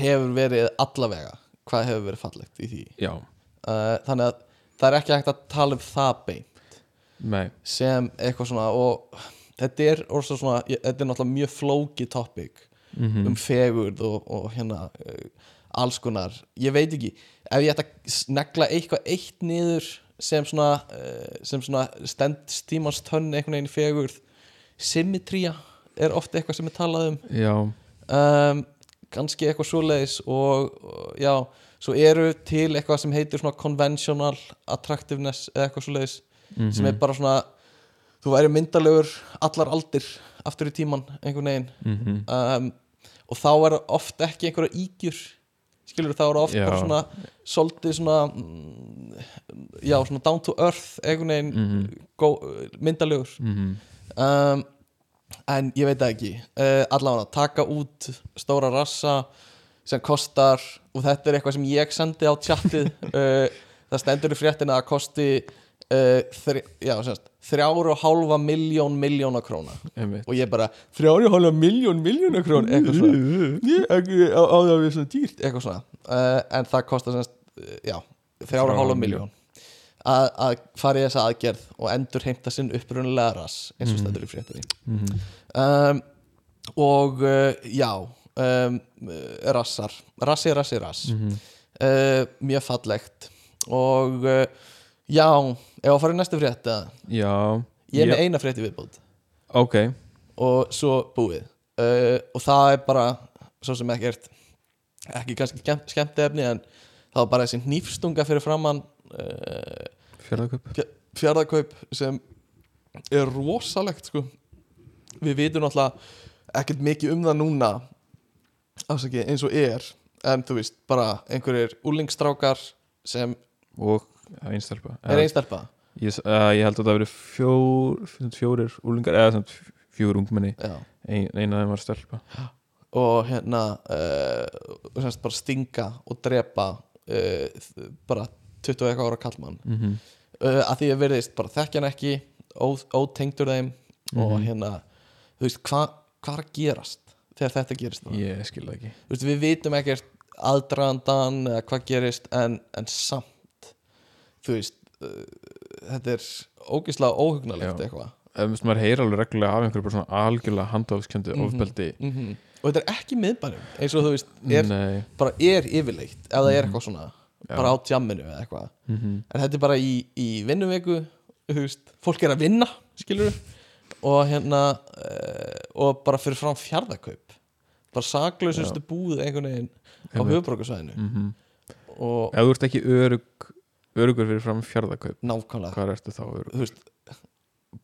B: hefur verið allavega hvað hefur verið fallegt í því?
A: Já,
B: uh, þannig að það er ekki hægt að tala um það beint.
A: Nei,
B: sem eitthvað svona og þetta er, svona, þetta er náttúrulega mjög flóki topic
A: mm
B: um fegurð og, og hérna uh, alls konar, ég veit ekki ef ég ætti að snegla eitthvað eitt niður sem svona, uh, sem svona stend stímans tönn einhvern veginn fegurð symmetría er ofta eitthvað sem er talað um.
A: Já,
B: um, kannski eitthvað svoleiðis og, já, svo eru til eitthvað sem heitir svona conventional attractiveness eða eitthvað svoleiðis
A: Mhm.
B: sem er bara svona þú væri myndalegur allar aldir aftur í tíman einhvern veginn
A: mm
B: um, og þá er oft ekki einhverja ígjur skilur þá er oft
A: Já.
B: bara svona svolítið svona mm, já, svona down to earth einhvern veginn
A: Mhm.
B: gó, myndalegur
A: mm
B: um, en ég veit ekki uh, allavega taka út stóra rassa sem kostar og þetta er eitthvað sem ég sendi á tjattið uh, það stendur í fréttina að kosti uh, þri, já, semst, þrjár og hálfa miljón miljóna króna
A: einmitt
B: og ég bara þrjár og hálfa miljón miljóna króna eitthvað svona á, það við svona dýrt eitthvað svona uh, en það kostar semst, uh, já, þrjár og hálfa miljón að, að fara í þessa aðgerð og endur heimta sinn upprunalega rass eins og stendur í fréttinni
A: mm
B: um, og uh, já um, uh, rassar. Rassi, rassi, rass.
A: -hmm.
B: uh, mjög fallegt. Og uh, já, ef að fara í næstu frétt eða?
A: já,
B: ég er
A: Já.
B: með eina frétti viðbúð
A: ok.
B: Og svo búið. Uh, og það er bara svo sem ekkert ekki kannski skemmt, efni en það var bara þessi hnífstunga fyrir framann uh,
A: fjörðaköp
B: fjárðakaup sem er rosalegt sko. Við vitum náttúrulega ekkert mikið um það núna afsaki, eins og er en þú veist, bara einhverjir úlingstrákar sem
A: og einstelpa
B: er einstelpa?
A: Ég, uh, ég held að það verið fjór, fjórir úlingar eða fjór ungmenni. Ein, eina af þeim var stelpa.
B: Og hérna uh, semst bara stinga og drepa uh, bara 20 og eitthvað ára kallmann
A: mm -hmm.
B: Uh, að því að verðist bara þekkja hann ekki ótengdur þeim og
A: Mhm.
B: hérna, þú veist, hvað hva er gerast þegar þetta gerist
A: ég skil það ekki.
B: Veist, við vitum ekkert aðdragandan eða hvað gerist en, en samt þú veist uh, þetta er ógeðslega óhugnalegt eitthvað.
A: Maður heyr alveg reglulega af einhverju bara svona algjörlega handofskjöndu
B: Mhm.
A: ofbeldi.
B: Mm og þetta er ekki miðbænum eins og þú veist, er, bara er yfirleitt ef það er eitthvað svona. Bara á tjamminu eða eitthvað,
A: mm -hmm.
B: en þetta er bara í, í vinnuveku, veist fólk er að vinna, skilur og hérna uh, og bara fyrir fram fjárðakaup bara saklausustu búð einhvern veginn á höfbrókusvæðinu
A: mm
B: og
A: ef þú ert ekki örug örugur fyrir fram fjörðaköp
B: nákvæmlega.
A: hvað ertu þá örug?
B: Þú veist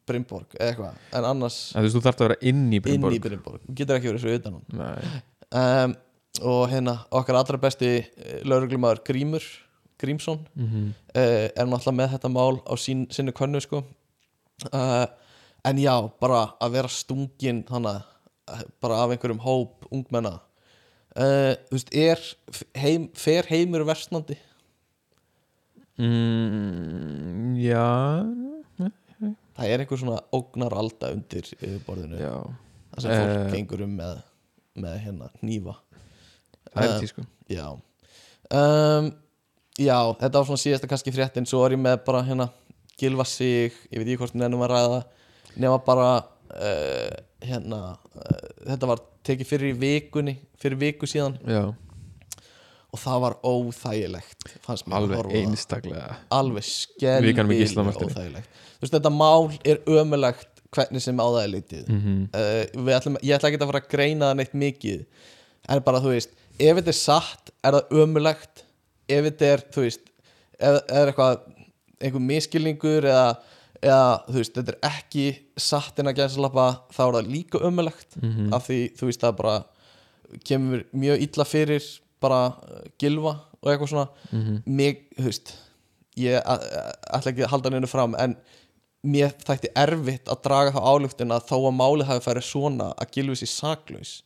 B: Brimborg eða eitthvað. En annars
A: en þú veist, þú þarft að vera inn í
B: inn
A: Brynborg.
B: Í Brimborg þú getur ekki verið svo utan hann
A: Nei,
B: um, og hérna okkar allra besti lauruglumæður Grímur Grímsson
A: mm -hmm.
B: uh, er náttúrulega með þetta mál á sín, sinni könnu sko. Uh, en já, bara að vera stungin þannig bara af einhverjum hóp ungmenna. Uh, þú veist, er heim, fer heimur versnandi?
A: Mm, já.
B: Það er einhver svona ógnar alda undir yfirborðinu
A: já,
B: það sem fólk
A: Eh.
B: gengur um með, með hérna nýfa
A: það er tí sko.
B: Já. Um, Já, þetta var svona síðasta kannski fréttin. Svo er ég með bara hérna Gilva sig, ég veit ekki hvort nefnum að ræða. Nefna bara uh, Hérna uh, Þetta var tekið fyrir vikunni Fyrir viku síðan.
A: Já,
B: Og það var óþægilegt
A: alveg einstaklega.
B: Alveg
A: Marteini.
B: óþægilegt. Þú veist, þetta mál er ömulegt Hvernig sem á það er litið.
A: Mm -hmm.
B: uh, ætlum, ég ætla ekki að fara að greina það neitt mikið. En bara þú veist ef þetta er satt er það ömulegt ef þetta er þú veist það er eitthvað einhver miskilningur eða, eða þú veist þetta er ekki satt en að gæðsalappa þá er það líka ömulegt
A: Mhm.
B: af því þú veist það bara kemur mjög illa fyrir bara gilva og eitthvað svona
A: Mhm.
B: mig, þú veist ég ætla ekki að halda hennu fram en mér þætti erfitt að draga þá álugtina þó að málið hafi færið svona að gilvi sér saklaus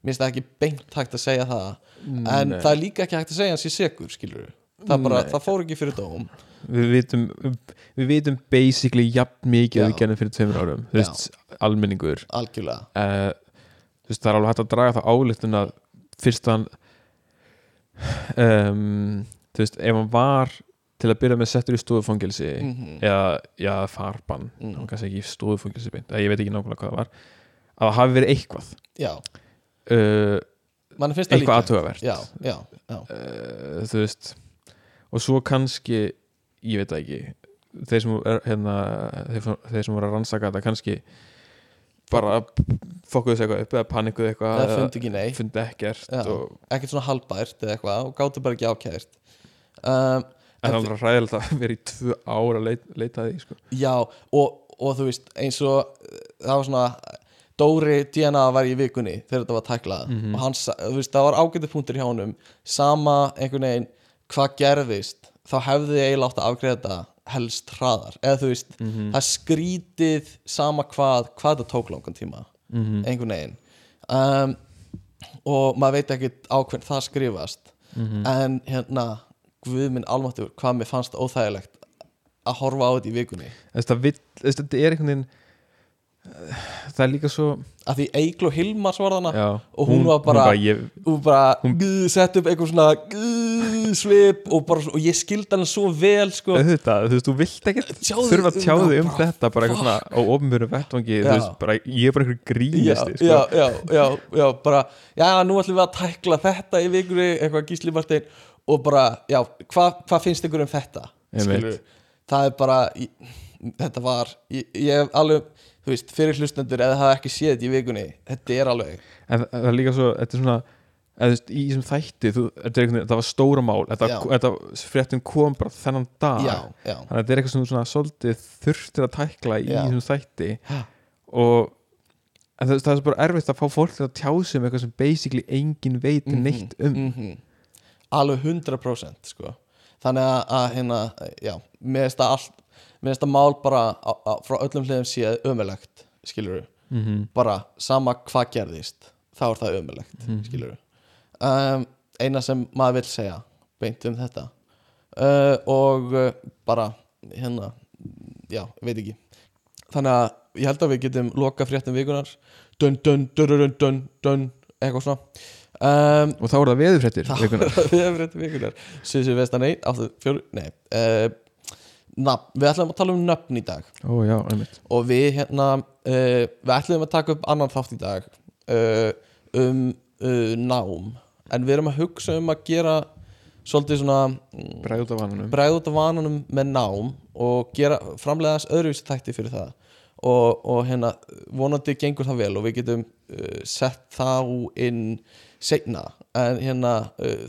B: mér finnst það ekki beint hægt að segja það en
A: Nei.
B: það er líka ekki hægt að segja hans í segur skilur það, bara,
A: Nei.
B: það fór ekki fyrir dóm
A: við vitum við vitum basically jafn mikið að við gerðum fyrir tveimur árum þú veist, almenningur
B: algjörlega
A: uh, þú veist, það er alveg hægt að draga það áliktun að fyrst hann um, þú veist, ef hann var til að byrja með settur í stofufangilsi
B: mm
A: eða, já, farbann
B: Mm.
A: mm. kannski ekki stofufangilsi beint, eða ég veit ekki nákvæmlega hvað það var að það hafi verið eitthvað
B: já,
A: eitthvað
B: já, já, já,
A: uh, þú veist og svo kannski ég veit ekki þeir sem, er, hérna, þeir, þeir sem voru að rannsaka þetta kannski bara fokkuðu sig eitthvað upp eða panikuðu eitthvað
B: það fundi ekki nei
A: fundi ekkert og,
B: ekkert svona halbært eða eitthvað og gáttu bara ekki ákært. Um,
A: en það alveg ræðilegt að vera í tvö ára að leita, leita því sko.
B: Já, og, og þú veist eins og uh, það var svona Dóri DNA var í vikunni þegar þetta var tæklað
A: Mhm.
B: og hann, sa- þú veist, það var ágætið punktur hjá honum sama einhvern veginn hvað gerðist þá hefði ég eiginlega átt að afgreða þetta helst hraðar eða þú veist,
A: Mhm.
B: það er skrítið sama hvað, hvað þetta tók langan tíma
A: Mhm.
B: einhvern veginn um, og maður veit ekki á hvern það skrifast
A: Mhm.
B: en hérna Guð minn almáttur, hvað mér fannst óþægilegt að horfa á þetta í vikunni
A: það þetta er einhvern veginn það er líka svo
B: að því Eiklo Hilmars var þarna
A: já,
B: Og hún var bara-
A: ég,
B: og bara hún... sett upp eitthvað svona guð, svip og, bara, og ég skildi hann svo vel sko.
A: auðvitað, þú veist, þú vilt ekki þurfa að
B: um
A: tjá
B: það,
A: þig um
B: bara,
A: þetta bara eitthvað svona á ofnbjörnu vettvangi bara, ég er bara einhver
B: já,
A: grínisti sko.
B: já, já, já, já, bara já, nú ætlum við að tækla þetta í vikunni eitthvað Gísli Martein og bara, já, hvað hva finnst ykkur um þetta? Það er bara ég, þetta var, ég, ég hef alveg þú veist, fyrir hlustendur eða það ekki séð þetta í vikunni þetta er alveg
A: en það er líka svo, þetta er svona eða, veist, í þessum þætti, þú, þetta, er var stóra mál þetta, þetta fréttum kom bara þennan dag
B: já, já,
A: þannig að þetta er eitthvað þú svona svolítið þurftir að tækla í þessum þætti
B: Já.
A: og en það, það er bara erfitt að fá fólk til að tjá sig um eitthvað sem basically engin veit
B: Mhm,
A: neitt um
B: mhm. alveg 100% sko. þannig að, að hérna, já, mér finnst það allt mér finnst það mál bara á, á, frá öllum hliðum séð ömulegt skilur
A: mm -hmm.
B: bara sama hvað gerðist þá er það ömulegt,
A: Mhm.
B: skilur um, eina sem maður vil segja beint um þetta. Uh, og uh, bara hérna, já, veit ekki. Þannig að ég held að við getum loka fréttum vikunar dun dun dun dun dun dun eitthvað svona. Um,
A: og þá er það veðurfréttir
B: þá
A: vikunar.
B: er það fréttum vikunar Suðsvið vestan 1, 8, 4, nei uh, nafn, við ætlum að tala um nöfn í dag.
A: Ó já,
B: og við hérna uh, við ætlum að taka upp annan þátt í dag uh, um uh, nám. En við erum að hugsa um að gera svolítið svona mm,
A: bregð út af vananum.
B: með nám og gera framleiðast öðruvísi þætti fyrir það. Og, og hérna vonandi gengur það vel og við getum sett þá inn seinna. En hérna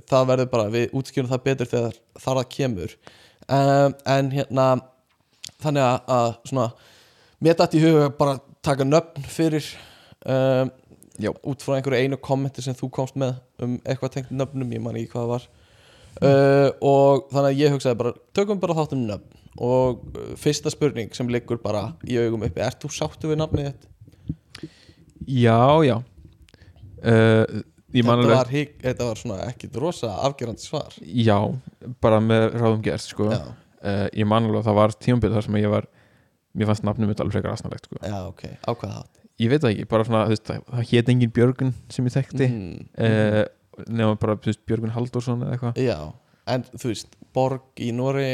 B: það verður bara við útskjörum það betur þegar þar það kemur um, en hérna þannig að, að svona mér dætt í huga bara taka nöfn fyrir um, út frá einhverju einu kommenti sem þú komst með um eitthvað tengt nöfnum, ég man ekki hvað það var. Uh, og þannig að ég hugsaði bara tökum bara þáttum nöfn. Og fyrsta spurning sem liggur bara í augum uppi ert þú sáttu við nafnið þitt?
A: já, já. Uh,
B: Þetta var, hik, þetta var svona ekkit rosa afgerandi svar.
A: Já, bara með ráðum gert sko. Uh, ég man alveg að það var tímambil þar sem ég var mér fannst nafnum mitt alveg frekar asnalegt sko.
B: já ok, ákveða það
A: ég veit það ekki, bara svona þú veist, það, það hét engin Björgun sem ég þekkti. Mm.
B: mm,
A: uh, nema bara þú veist, Björgun Halldórsson eða eitthvað.
B: Já, en þú veist Borg í Nóri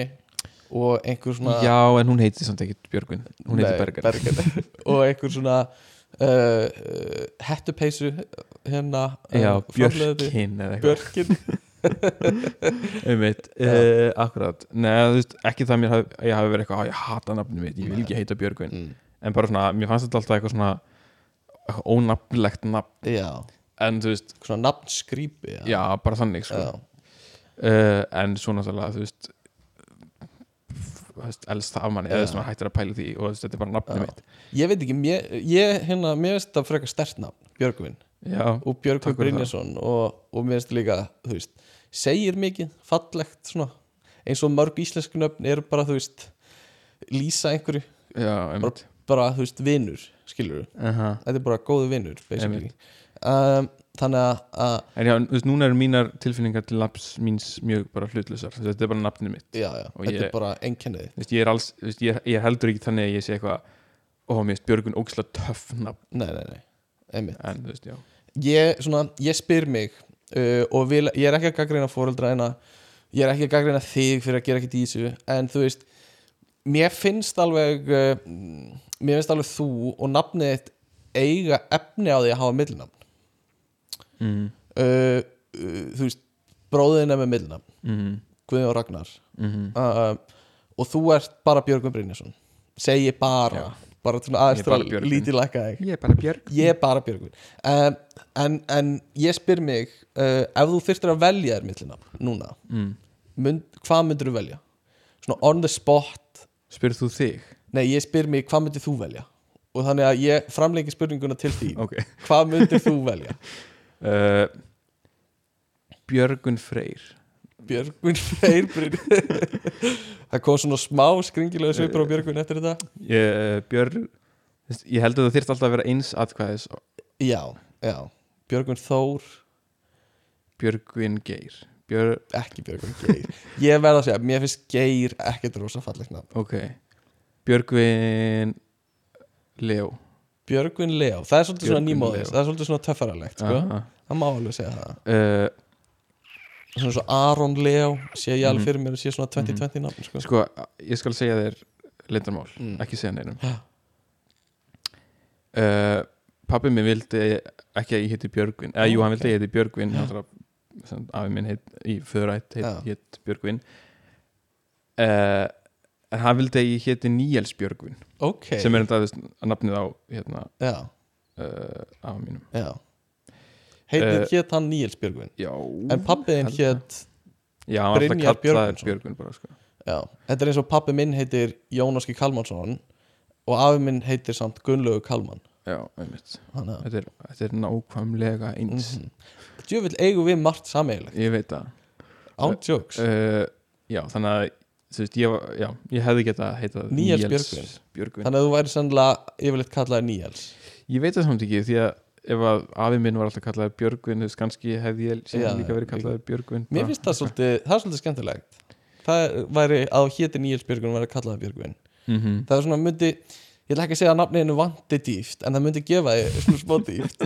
B: og einhver svona
A: já, en hún heiti samt ekki Björgun hún heiti Berger,
B: og einhver svona uh, uh, hettupeysu hérna
A: já,
B: uh, framleiðandi.
A: Björkin eða eitthvað
B: Björkin
A: einmitt, uh, akkurat neða, þú veist, ekki það mér haf, ég hafi verið eitthvað, "Á, ég hata nafnum mitt, ég vil ekki heita Björgun
B: mm.
A: en bara svona, mér fannst þetta alltaf eitthvað svona eitthvað ónafnlegt nafn
B: Já,
A: en þú veist,
B: svona nafnskrýpi
A: já, bara þannig sko.
B: já.
A: uh, en svo náttúrulega þú veist veist, elst af manni,
B: Já.
A: eða að maður hættir að pæla því og þú veist, þetta er bara nafnum
B: Já.
A: mitt
B: Ég veit ekki, mér, ég, hérna, mér finnst það frekar stert nafn, Björgvin
A: já,
B: og
A: fyrir
B: Brynjason og, og mér finnst líka, þú veist segir mikið, fallegt svona eins og mörg íslensku nöfn eru bara, þú veist lýsa einhverju,
A: já, einmitt.
B: Bara, þú veist, vinur skilur
A: uh -huh.
B: þetta er bara góði vinnur um, þannig að, að
A: en já, þú veist, núna eru mínar tilfinningar til nafns míns mjög bara hlutlusar þetta er bara nafnum mitt.
B: Já,
A: Og
B: þetta
A: ég-
B: er bara einkennið.
A: Þú veist, ég er þú ég er, ég er heldur ekki þannig að ég sé eitthvað ó, mér finnst Björgun ógislega töff nafn.
B: Nei, nei, nei,
A: en veist,
B: ég, svona, ég spyr mig uh, og vil, ég er ekki að gaggreina fóreldra en að ég er ekki að gaggreina þig fyrir að gera ekkert í þessu en þú veist mér finnst alveg uh, mér finnst alveg þú og nafnið þitt eiga efni á því að hafa millinafn
A: mm.
B: uh, uh, þú veist bróðin er með millinafn,
A: Mm.
B: Guðjón Ragnar
A: Mm.
B: uh, og þú ert bara Björgvin Brynjason segi bara,
A: Já.
B: Bara svona aðeins til að lítið lækka þig.
A: Ég er bara Björg
B: ég er bara Björgvin. Um, en, en ég spyr mig uh, ef þú þyrftir að velja þér millina núna,
A: mm.
B: mynd, hvað myndir þú velja? svona on the spot.
A: Spyrð þú þig?
B: Nei, ég spyr mig hvað myndir þú velja? Og þannig að ég framleiki spurninguna til því
A: ok.
B: Hvað myndir þú velja?
A: uh, Björgun Freyr
B: Björgvin Freyr. Það kom svona smá skringilega svipur á Björgvin eftir þetta.
A: Ég, þú veist, ég held að það þyrft alltaf að vera eins atkvæðis
B: já, já, Björgvin Þór.
A: Björgvin Geir. Björg,
B: ekki Björgvin Geir. Ég verð að segja, mér finnst Geir ekkert rosa fallegt nafn.
A: Ok. Björgvin Leo
B: Björgvin Leo, það er svolítið svona
A: Björgvin
B: nýmóðis.
A: Leó.
B: það er svolítið svona töffaralegt sko. Það má alveg segja það.
A: Uh,
B: svona svo Aron Leo sé ég alveg
A: Mhm.
B: fyrir mér að sé svona 2020 nafn sko.
A: sko, ég skal segja þér lindarmál,
B: Mm.
A: ekki segja neinum. Uh, pappi minn vildi ekki að ég heiti Björgvin eða
B: Ó,
A: jú, hann vildi að ég heiti Björgvin afi minn heit, í
B: Já.
A: heit Björgvin. Uh, en hann vildi að ég héti Níels Björgvin
B: ok.
A: sem er að nafnið á hérna, uh, af mínum.
B: Já heitir
A: Eh,
B: hétt hann Níels Björgvin
A: já,
B: en pappiðin hétt Brynjar Björgvinsson.
A: Sko.
B: þetta er eins og pappi minn heitir Jón Óski Kalmansson og afi minn heitir samt Gunnlaugu Kalman
A: já, einmitt
B: að
A: þetta er, þetta er nákvæmlega eins
B: Mhm. djöfull eigum við margt sameigilegt
A: ég veit það
B: án jokes
A: uh, já, þannig að veist, ég, já, ég hefði getað heitað
B: Níels
A: Níels
B: Björgvin.
A: Björgvin.
B: þannig að þú væri sannlega yfirleitt kallaði Níels
A: ég veit það samt ekki því að ef að afi minn var alltaf kallaður Björgvin veist, kannski hefði ég síðan líka verið kallaður Björgvin
B: mér finnst það svolítið, það er svolítið skemmtilegt. Það væri að héti Níels Björgvin væri kallaði Björgvin.
A: Mhm.
B: það er svona myndi ég ætla ekki að segja að nafniðinu vanti dýft en það myndi gefa þig svona smá dýft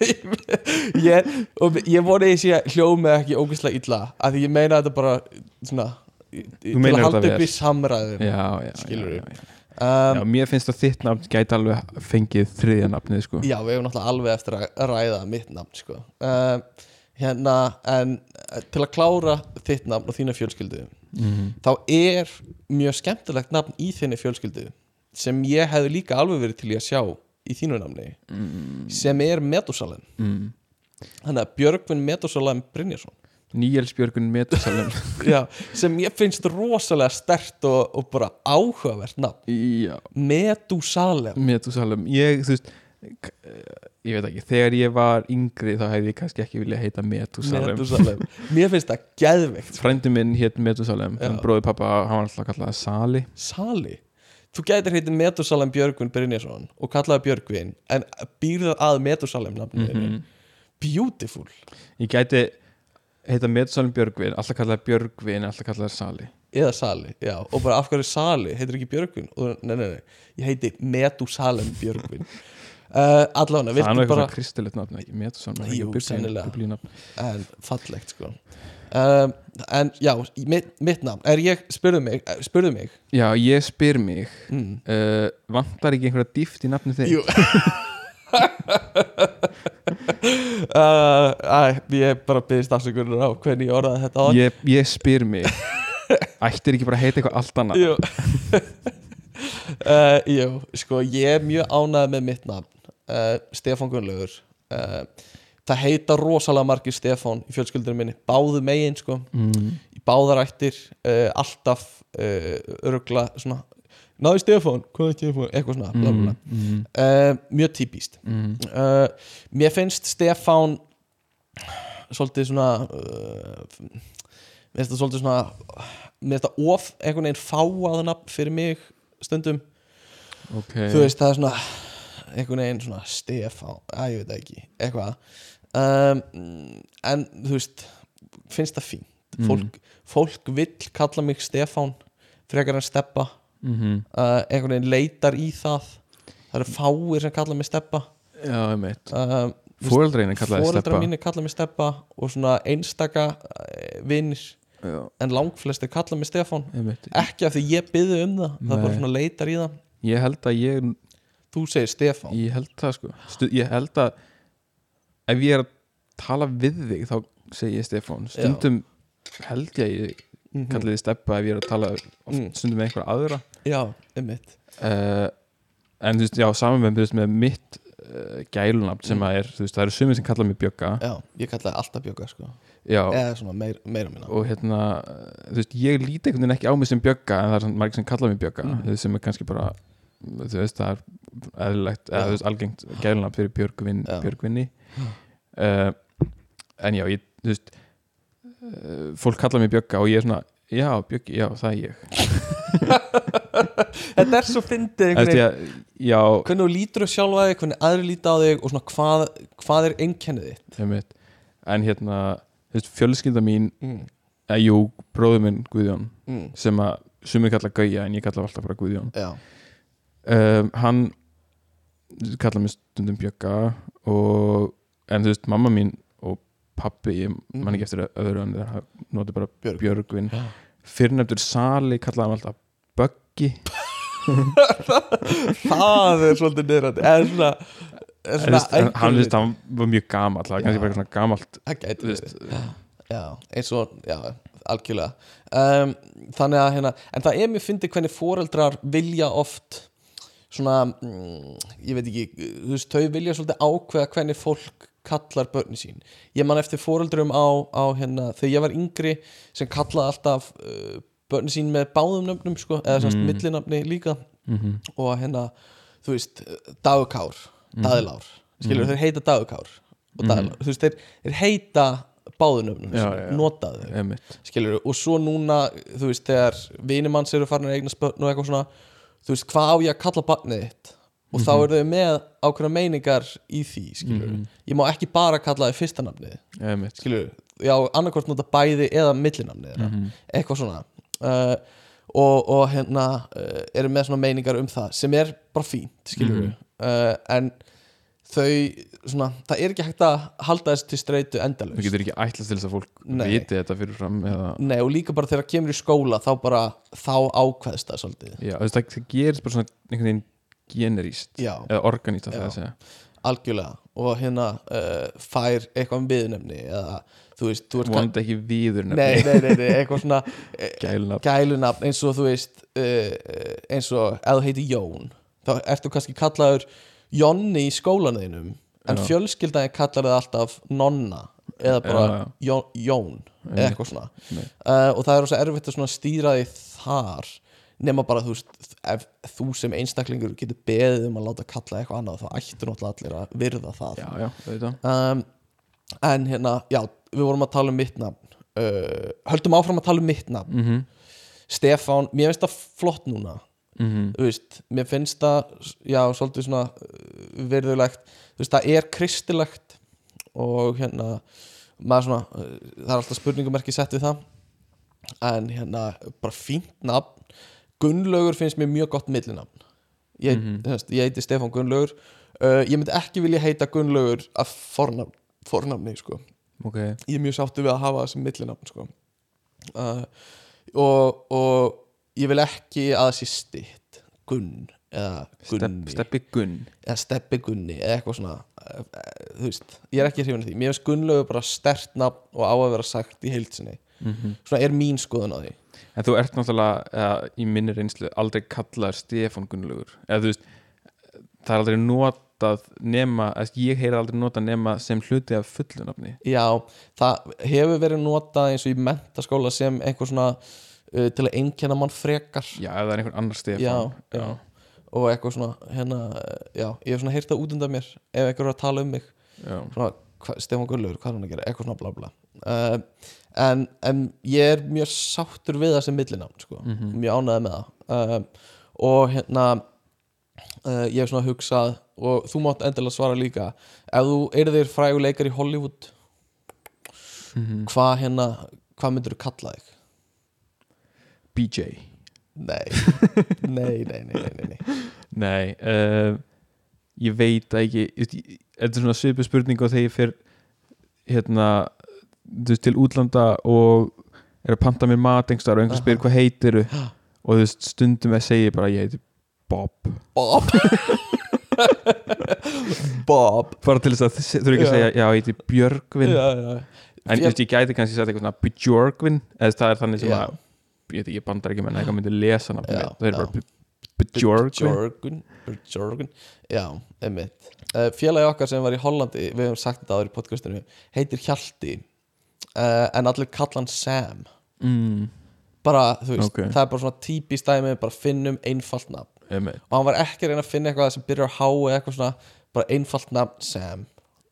B: ég, og ég voni ég sé hljómið ekki ógeðslega illa af því ég meina þetta bara svona í- í- til að halda upp í samræðum
A: já, já,
B: Skilurðu?
A: já,
B: um,
A: mér finnst að þitt nafn gæti alveg fengið þriðja nafnið sko.
B: já, við hefum náttúrulega alveg eftir að ræða mitt nafn sko. um, hérna en eh, til að klára þitt nafn og þína fjölskyldu
A: mm
B: þá er mjög skemmtilegt nafn í þinni fjölskyldu sem ég hefði líka alveg verið til í að sjá í þínu nafni
A: mm,
B: sem er Metusalem
A: mm.
B: þannig að Björgvin Metusalem Brynjarsson
A: Níels Björgvin Metusalem
B: Já, sem ég finnst rosalega stert og, og bara áhugavert nafn. Metusalem
A: Metusalem ég, þú veist ég veit ekki, þegar ég var yngri þá hefði ég kannski ekki viljað heita Metusalem
B: Metusalem Mér finnst það geðveikt.
A: Frændi minn hétt Metusalem bróði pappa, hann var alltaf kallað Sali.
B: Sali? Þú gætir heitið Metusalem Björgvin Brynjarsson og kallaði Björgvin en býrðu að Metusalem nafninu? Mm
A: Mhm.
B: Beautiful.
A: Ég gæti heita Metusalem Björgvin alltaf kallað Björgvin, alltaf kallað Sali.
B: Eða Sali, já, og bara af hverju Sali? Heitir ekki Björgvin? Og nei, nei, nei, ég heiti Metusalem Björgvin. Uh, allavega,
A: það er eitthvað
B: bara
A: kristilegt nafn ekki Metusalem,
B: Jú,
A: ekki
B: sennilega.
A: biblínafn
B: en fallegt sko. Um, en já, mitt, mitt nafn. Er ég, spurðu mig, eh, spurðu mig?
A: Já, ég spyr mig
B: mm.
A: uh, vantar ekki einhverja dýft í nafni þig
B: Jú uh, æ, ég bara byggðist afsökunar á hvernig ég orðaði þetta
A: ég, ég spyr mig ættir ekki bara að heita eitthvað allt annað?
B: Jú. Uh, Jú, sko ég er mjög ánægð með mitt nafn. Uh, Stefán Gunnlaugur. Uh, Það heita rosalega margir Stefán í fjölskyldunum minni, báðu megin sko.
A: Mm.
B: báðarættir uh, alltaf uh, örugla svona náðu Stefán, hvað er Stefán, eitthvað svona bla, bla, bla.
A: Mm.
B: Uh, mjög típist
A: Mm.
B: uh, mér finnst Stefán svolítið svona uh, mér finnst það svolítið svona mér finnst það of einhvern veginn fáað nafn fyrir mig stundum
A: ok
B: þú veist það er svona einhvern veginn svona Stefán að ég veit ekki, eitthvað um, en þú veist finnst það fínt
A: Mm.
B: fólk, fólk vill kalla mig Stefán frekar en Steppa
A: mm
B: uh, einhvern veginn leitar í það. Það eru fáir sem kalla mig Steppa
A: já, ég veit
B: um,
A: fóreldreina kallaði
B: fóreldra
A: steppa
B: mínir kalla mig Steppa og svona einstaka uh, vinnir
A: já,
B: en langflestir kalla mig
A: veit
B: ekki af því ég byði um það. Það er bara
A: Nei.
B: svona leitar í það.
A: Ég held að ég
B: þú segir Stefán.
A: Ég held það sko. Stu, ég held að ef ég er að tala við þig þá segi ég Stefán. Stundum held ég að ég
B: Mhm.
A: kalli þið steppa ef ég er að tala oft,
B: Mm.
A: stundum með einhver aðra
B: já, um mitt
A: uh, en þú veist, já, saman með, mitt uh, gælunafn sem
B: Mm.
A: að er, þú veist, það eru sumir sem kalla mig Bjögga
B: já, ég kallaði alltaf bjögga sko.
A: já,
B: eða svona meir, meira minna
A: og hérna þú veist, ég líti einhvern veginn ekki á mig sem Bjögga en það er margir sem kalla mig Bjögga
B: Mm.
A: sem er kannski bara þú veist, það er eðlilegt, eða þú veist, algengt gælunafn fyrir Björgvin. Björgvinni uh, en já, ég, þú veist fólk kalla mig Bjögga og ég er svona já, Bjöggi, já, það er ég.
B: Þetta er svo fyndið
A: að,
B: hvernig þú lítur á sjálfa þig, hvernig aðri líta á þig og svona hvað, hvað er einkennið þitt?
A: En hérna þú veist, fjölskylda mín
B: mm.
A: eða jú, bróður minn Guðjón
B: Mm.
A: sem að sumir kalla Gauja en ég kalla alltaf bara Guðjón. Um, hann kalla mig stundum Bjögga og en þú veist, mamma mín pappi, ég man ekki eftir öðru en það noti bara
B: Björg.
A: Björgvin.
B: Já.
A: fyrrnefndur Sali kallaði hann alltaf Böggi.
B: Það er svolítið niðrandi. Eða svona, er
A: En
B: svona
A: en hann, veist, hann var mjög gamall. Það var kannski
B: Já.
A: bara eitthvað svona veist,
B: verið. Já, eins og já, algjörlega. Um, þannig að hérna, en það er mér fyndið hvernig foreldrar vilja oft svona, mm, ég veit ekki þú veist, þau vilja svolítið ákveða hvernig fólk kallar börni sín. Ég man eftir foreldrum á, á hérna, þegar ég var yngri sem kallaði alltaf uh, börni sín með báðum nöfnum sko, eða semst
A: Mm.
B: millinafni líka.
A: Mhm.
B: og hérna, þú veist dagukár, daðilár skilur, þeir heita dagukár og daðilár, þú veist, þeir, þeir heita báðum nöfnum,
A: Já, já,
B: notaðu skilur, og svo núna þú veist, þegar vinimanns eru farin að eigna spörn og eitthvað svona, þú veist, hvað á ég að kalla barnið þitt og þá eru þau með ákveðna meiningar í því skilur, ég má ekki bara kalla þau fyrsta nafnið
A: Einmitt.
B: skilur, já, annarkvort nota bæði eða millinafnið þeirra,
A: Mhm.
B: eitthvað svona. Uh, og, og hérna uh, eru með svona meiningar um það sem er bara fínt, skilur
A: Mhm.
B: uh, en þau svona, það er ekki hægt að halda þessu til streitu
A: Þú
B: endalaust
A: getur ekki ætlast til þess að fólk
B: Nei.
A: viti þetta fyrir fram eða,
B: Nei, og líka bara þegar það kemur í skóla þá bara, þá ákveðst það svolítið.
A: Já, þú veist, það, það gerist bara svona einhvern veginn generíst eða organist að það segja.
B: Algjörlega. Og hérna uh, fær eitthvað um viðnefni eða þú veist, þú kann-
A: ekki viður
B: nei, nei, nei, nei, eitthvað svona
A: gælnafn
B: gælunafn. eins og þú veist uh, eins og ef þú heitir Jón þá ertu kannski kallaður Jonni í skólanuðinum en fjölskyldaði kallar það alltaf Nonna eða bara
A: Já, já.
B: Jón, Jón eða eitthvað svona. Uh, og það er svo erfitt að stýra því þar nema bara þú veist ef þú sem einstaklingur getur beðið um að láta kalla eitthvað annað þá ættu náttúrulega allir að virða það.
A: Já, já,
B: um, en hérna, já, við vorum að tala um mitt nafn. Uh, höldum áfram að tala um mitt nafn.
A: Mm -hmm.
B: Stefán, mér finnst það flott núna.
A: Mm
B: þú veist, mér finnst það já, svolítið svona uh, virðulegt. Þú veist, það er kristilegt og hérna maður svona, uh, það er alltaf spurningumerki sett við það. En hérna, bara fínt nafn Gunnlaugur finnst mér mjög gott millinafn. Ég, mm
A: Mhm.
B: veist, ég heiti Stefán Gunnlaugur. Uh, ég myndi ekki vilja heita Gunnlaugur af fornafn, fornafni sko.
A: ok,
B: ég er mjög sáttu við að hafa þessi millinafn sko. uh, og, og ég vil ekki að það sé stitt Gunn eða Gunni.
A: Steppi gunn.
B: Eða Steppi Gunni eða eitthvað svona uh, þú veist, ég er ekki hrifin af því. Mér finnst Gunnlaugur bara stert nafn og á að vera sagt í heilsinni
A: mm
B: svona er mín skoðun á því.
A: En þú ert náttúrulega eða, í minni reynslu aldrei kallaður Stefán Gunnlaugur. Eða þú veist það er aldrei notað nema eða, ég heyri aldrei notað nema sem hluti af fullunafni
B: Já, það hefur verið notað eins og í mentaskóla sem einhver svona uh, til að einkenna mann frekar.
A: Já, ef það er einhver annar Stefán.
B: Já, já. og eitthvað svona hérna, já, ég hef svona heyrt það út undan mér ef einhver er að tala um mig.
A: Já.
B: svona, hva, Stefán Gullur, hvað er hann að gera, eitthvað svona bla bla uh, en, en ég er mjög sáttur við það sem millinafn sko.
A: Mhm.
B: mjög ánæði með það uh, og hérna uh, ég hef svona hugsað og þú mátt endilega svara líka ef þú eru þér fræguleikar í Hollywood
A: Mhm.
B: hvað hérna hvað myndur þú kalla þig?
A: BJ
B: Nei, nei, nei, nei, nei, nei.
A: nei ég veit ekki þetta er svona svipu spurning og þegar ég fer hérna þú veist, til útlanda og er að panta mér mat einhverstaðar og einhver spyr hvað heitiru og þú veist, stundum að segja bara ég heiti Bob.
B: Bob. Bob.
A: Bara til þess að þú eru ekki að segja já, ég heiti Björgvin.
B: Já, já.
A: en þú veist, ég gæti kannski sagt eitthvað svona Björgvin. Eða það er þannig sem að ég veit ekki, bandar ekki menn eitthvað myndi lesa það er bara Björgvin.
B: Björgun Já, einmitt. Uh, Félagi okkar sem var í Hollandi Við hefum sagt þetta áður í podcastinu Heitir Hjalti uh, En allir kalla hann Sam.
A: Mm,
B: Bara, þú veist,
A: Ok.
B: það er bara svona típist dæmi Bara finnum einfalt nafn.
A: Einmitt.
B: Og hann var ekki að reyna að finna eitthvað sem byrjar á H eða eitthvað svona Bara einfalt nafn Sam.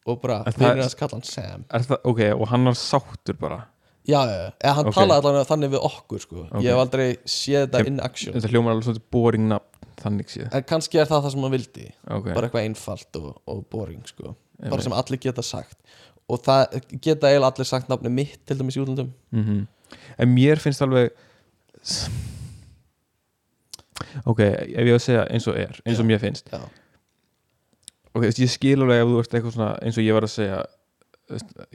B: Og bara, vinnir hans kalla hann Sam
A: það, ok, og hann var sáttur bara?
B: Já, eða hann
A: Ok.
B: talaði allavega þannig við okkur sko.
A: Ok.
B: Ég hef aldrei séð þetta in action.
A: þetta hljómar alveg svona boring nafn þannig séð.
B: En kannski er það það sem hann vildi.
A: Ok,
B: Bara eitthvað einfalt og, og boring sko. Bara sem allir geta sagt Og það geta eiginlega allir sagt nafni mitt Til dæmis í útlöndum.
A: Mm en mér finnst alveg ok, ef ég á að segja eins og er eins og mér finnst.
B: Já,
A: ok, ég skil alveg ef þú ert eitthvað svona eins og ég var að segja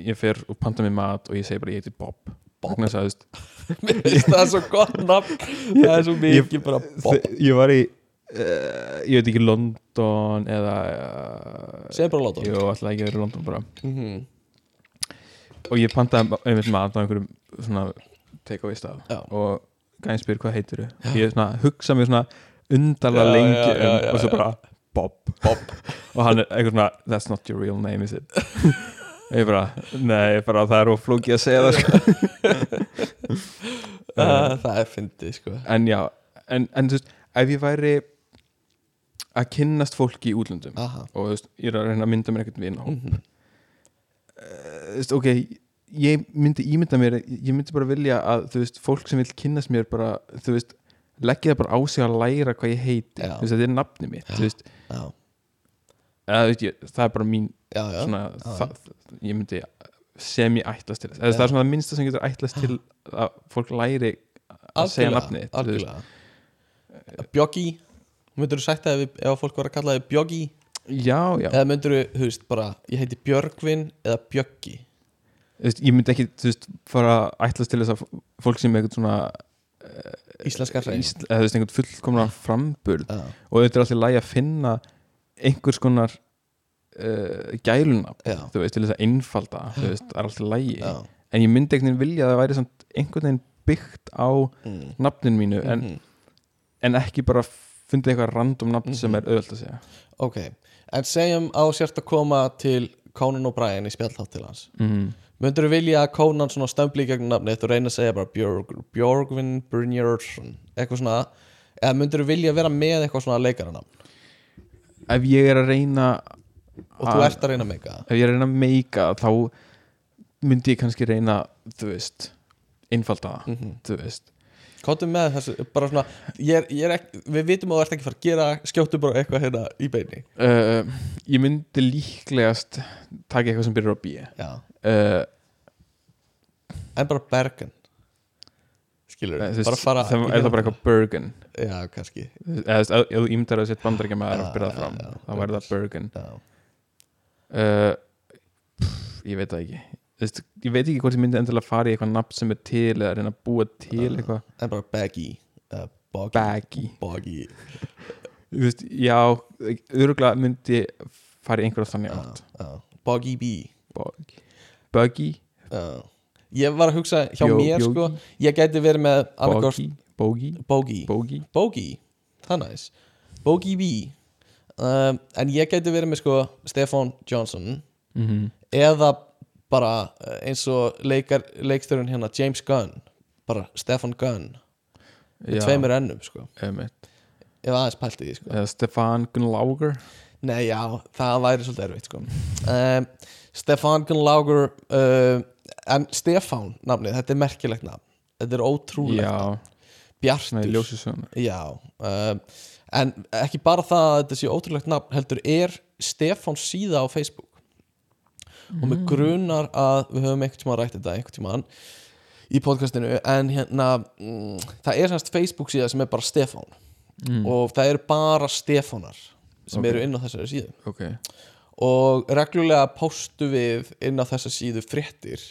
A: ég fer og panta mér mat og ég segi bara ég heiti Bob.
B: Bob.
A: Að,
B: það er svo gott nafn. Það er svo mikið bara Bob.
A: ég var í uh, ég veit ekki London eða uh, jú, alltaf ekki verið í London bara.
B: Mm
A: og ég pantaði einmitt mat á einhverjum svona take away staf
B: Já.
A: og gæðin spyr hvað heitir þú ég svona, hugsa mér svona undarlega
B: Já,
A: lengi
B: já, já,
A: um,
B: já,
A: og svo
B: já.
A: bara Bob, og hann er eitthvað svona that's not your real name is it ég bara, nei, bara það er of flókið að segja það sko.
B: uh, það er fyndið sko
A: en já, en, en þú veist ef ég væri að kynnast fólki í útlöndum
B: Aha.
A: og þú veist, ég er að reyna að mynda mér eitthvað vinn og
B: Mhm.
A: Þú veist, ok ég myndi ímynda mér, ég myndi bara vilja að þú veist, fólk sem vil kynnast mér bara, þú veist, leggja það bara á sig að læra hvað ég heiti, þú veist, þetta er nafni mitt, þú veist, eða, þú veist ég, það er bara mín,
B: já, já,
A: svona
B: já.
A: það, ég myndi sem ég ætlast til þess, það er svona það minnsta sem getur ætlast til að fólk læri að segja veist.
B: algjörlega. Bjoggi myndur þú sagt ef, ef fólk var að kalla þig Bjoggi
A: já, já,
B: eða myndur þú, þú veist, bara ég heiti Björgvin eða Bjöggi?
A: Ég myndi ekki, þú veist, fara ætlast til þess að fólk sem er eitthvað svona
B: íslenska hrein
A: Ísl, eða þú veist, einhvern fullkomna framburð.
B: Já,
A: og þetta er alltaf lægi að finna einhvers konar uh, gæluna,
B: já,
A: þú veist, til þess að einfalda, þú veist, það er alltaf lægi en ég myndi einhvern veginn vilja að það væri samt einhvern veginn byggt á
B: Mm.
A: nafninu mínu en,
B: Mhm.
A: en ekki bara fundið eitthvað random nafn sem
B: Mhm.
A: er auðvöld að segja.
B: Ok, en segjum á sért að koma til Conan O'Brien í spjallhátt til hans.
A: Mm.
B: myndur þú vilja að Conan svona stömbli í gegnum nafnið? Og reyna að segja bara Björg, Björgvin Brynjarsson eitthvað svona. Eða myndur þú vilja vera með eitthvað svona leikaranafn
A: ef ég er að reyna
B: og þú ert að reyna að meika
A: ef ég er að reyna að meika þá myndi ég kannski reyna þú veist, einfalda það
B: Mhm.
A: þú veist
B: Kóttum með þessu, bara svona ég er, ég er ekki, Við vitum að þú ert ekki fara að gera skjóttu bara eitthvað hérna í beini
A: uh, ég myndi líklegast taka eitthvað sem byrjar á B.
B: Já,
A: uh,
B: en bara Bergen. Skilur við,
A: veist,
B: bara fara
A: það er það bara eitthvað Bergen.
B: Já, kannski.
A: Eða þú ímdar að setja bandaríkja með
B: Já,
A: að byrja það fram þá væri það Bergen. Uh, pff, ég veit það ekki veist, ég veit ekki hvort ég myndi endilega fara í eitthvað nafn sem er til eða reyna að búa til
B: Já.
A: eitthvað.
B: en bara Baggy. Uh, Boggy.
A: Baggy.
B: Boggy.
A: Veist, já, öruglega myndi fara í einhverja þannig átt.
B: já, já. Boggy B.
A: Buggy Buggy,
B: já. Ég var að hugsa hjá
A: Bjó-
B: mér
A: Bjógi.
B: sko Ég gæti verið með
A: Boggy. Boggy.
B: Boggy.
A: Boggy.
B: Það er næs Bogey B. Um, En ég gæti verið með sko Stefan Johnson
A: mm
B: eða bara uh, eins og leikar, leikstörun hérna James Gunn bara Stefan Gunn með tveimur ennum sko. Ef aðeins pælti því sko.
A: Stefan Gunnlaugur
B: Nei já, það væri svolítið erfitt sko. Um, Stefan Gunn Lauger uh, en Stefán nafnið, þetta er merkilegt nafn. Þetta er ótrúlegt
A: já,
B: Bjartur. Já, um, en ekki bara það að þetta sé ótrúlegt nafn heldur er Stefán síða á Facebook og mig grunar að við höfum einhvern tíma rætt þetta einhvern tíman í podcastinu en hérna mm, það er semst Facebook síða sem er bara Stefán
A: mm.
B: og það eru bara Stefánar sem
A: Ok.
B: eru inn á þessari síðu
A: ok,
B: og reglulega póstu við inn á þessa síðu fréttir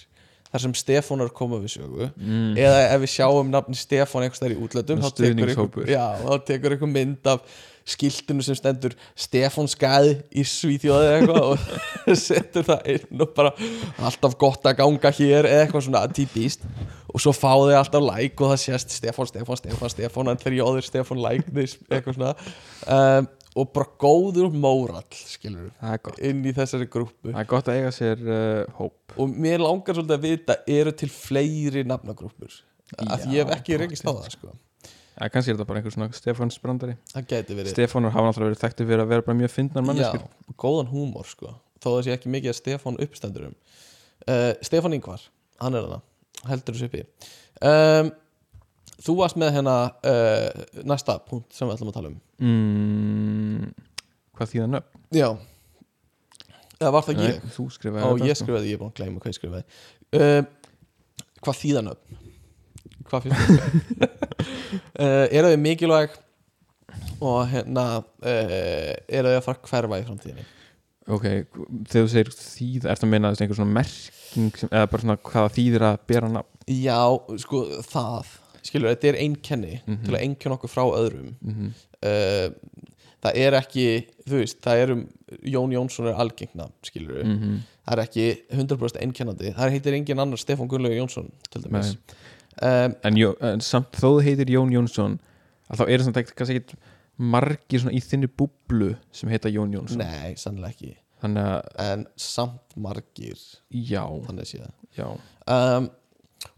B: þar sem Stefánar koma við sögu
A: mm.
B: eða ef við sjáum nafni Stefán einhvers þær í útlöndum þá tekur einhver,
A: stuðningshópur.
B: já, þá tekur einhver mynd af skiltinu sem stendur Stefán Skæð í Svíþjóði eða eitthvað og setur það inn og bara alltaf gott að ganga hér eða eitthvað svona típist og svo fá þau alltaf like og það sést Stefán, Stefán, Stefán, Stefán en áður Stefán like this eitthvað svona. Um, og bara góður mórall skilur inn í þessari grúpu
A: það er gott að eiga sér uh, hóp.
B: Og mér langar svolítið að vita eru til fleiri nafnagrúpur að ég hef ekki rekist á það sko.
A: Ja, kannski er þetta bara einhver svona Stefáns brandari
B: það
A: Stefánur hafa náttúrulega verið þekktu fyrir að vera bara mjög fyndnar manneskjur
B: Já, góðan húmor sko þó það sé ekki mikið að Stefán uppstendur um uh, Stefán Ingvar, hann er hana heldur þessu uppi um, þú varst með hérna uh, næsta punkt sem við ætlum að tala um
A: mm, hvað þýða nöfn?
B: já eða var það
A: Nei,
B: ég?
A: þú skrifaði
B: Ó,
A: þetta,
B: ég
A: sko.
B: skrifaði, ég er búin að gleyma hvað ég skrifaði uh, Hvað þýðan upp? Hvað finnst þér? uh, eru þau mikilvæg og hérna uh, eru þau að fara hverfa í framtíðinni?
A: ok, þegar þú segir þýða ertu að meina þessi einhver svona merking sem, eða bara svona hvaða þýðir að bera nafn
B: Já, sko, það skilur, þetta er einkenni
A: Mhm.
B: til að einkenna okkur frá öðrum
A: mm -hmm.
B: uh, það er ekki þú veist, það er um Jón Jónsson er algengna, skilur
A: Mhm.
B: það er ekki 100% einkennandi það heitir engin annar Stefán Gunnlaugur Jónsson til dæmis um,
A: en, jó, en samt þó heitir Jón Jónsson þá samt ekki kannski ekki margir í þinni búblu sem heita Jón Jónsson.
B: Nei, sannlega ekki. En samt margir.
A: Já, já.
B: Um,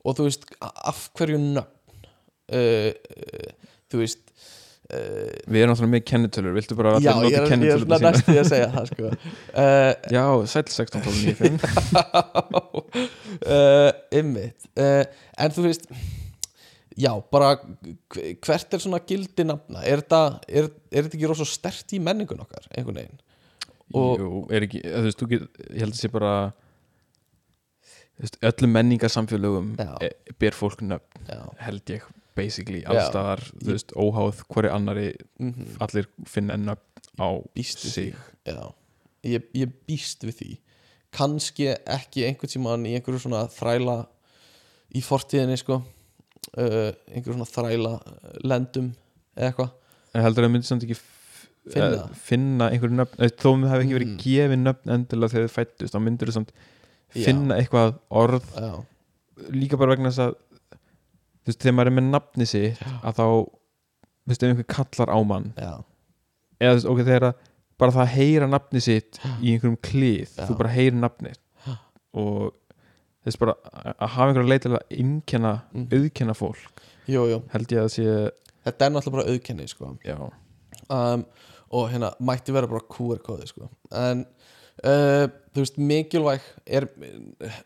B: Og þú veist, af hverju nöfn? Uh, uh, Þú veist
A: við erum náttúrulega með kennitölur, viltu bara að
B: Já,
A: allir
B: ég
A: noti
B: er, ég er
A: kennitölur
B: næstu að segja það sko uh,
A: já, sæll 16 12 95
B: uh, Ymmit uh, En þú veist Já, bara hv- hvert er svona gildi nafna? Er þetta, er, er þetta ekki rosa stert í menningun okkar, einhvern veginn? Og-
A: Jú, er ekki, þú veist, þú get, ég held að sé bara þú veist, öllum menningarsamfélögum
B: Já.
A: e- ber fólk nöfn,
B: Já,
A: held ég basically,
B: Já.
A: allstaðar, þú veist, óháð hverju annari,
B: mm
A: allir finna nöfn á sig.
B: Já, ég, ég býst við því. Kannski ekki einhvern tímann í einhverju svona þræla í fortíðinni sko. Uh, einhverju svona þræla lendum eða eitthvað.
A: En heldur að það myndi samt ekki
B: Finna
A: finna einhverju nöfn, þó það hefði ekki verið
B: Mm.
A: gefið nöfn endilega þegar þið fættust, þá myndir þú samt
B: Já.
A: finna eitthvað orð
B: Já,
A: líka bara vegna þess að þú veist, þegar maður er með nafni sitt að þá, þú veist, ef einhver kallar á mann
B: já,
A: eða þú veist, ok, þegar að bara það að heyra nafni sitt í einhverjum klið,
B: Já.
A: þú bara heyrir nafnið. Og þess bara að hafa einhverja leið til að innkenna
B: Mhm.
A: auðkenna fólk,
B: jú, jú.
A: held ég að sé
B: þetta er náttúrulega bara auðkenni sko.
A: Já,
B: um, og hérna mætti vera bara QR-kóði sko. En uh, þú veist mikilvæg er,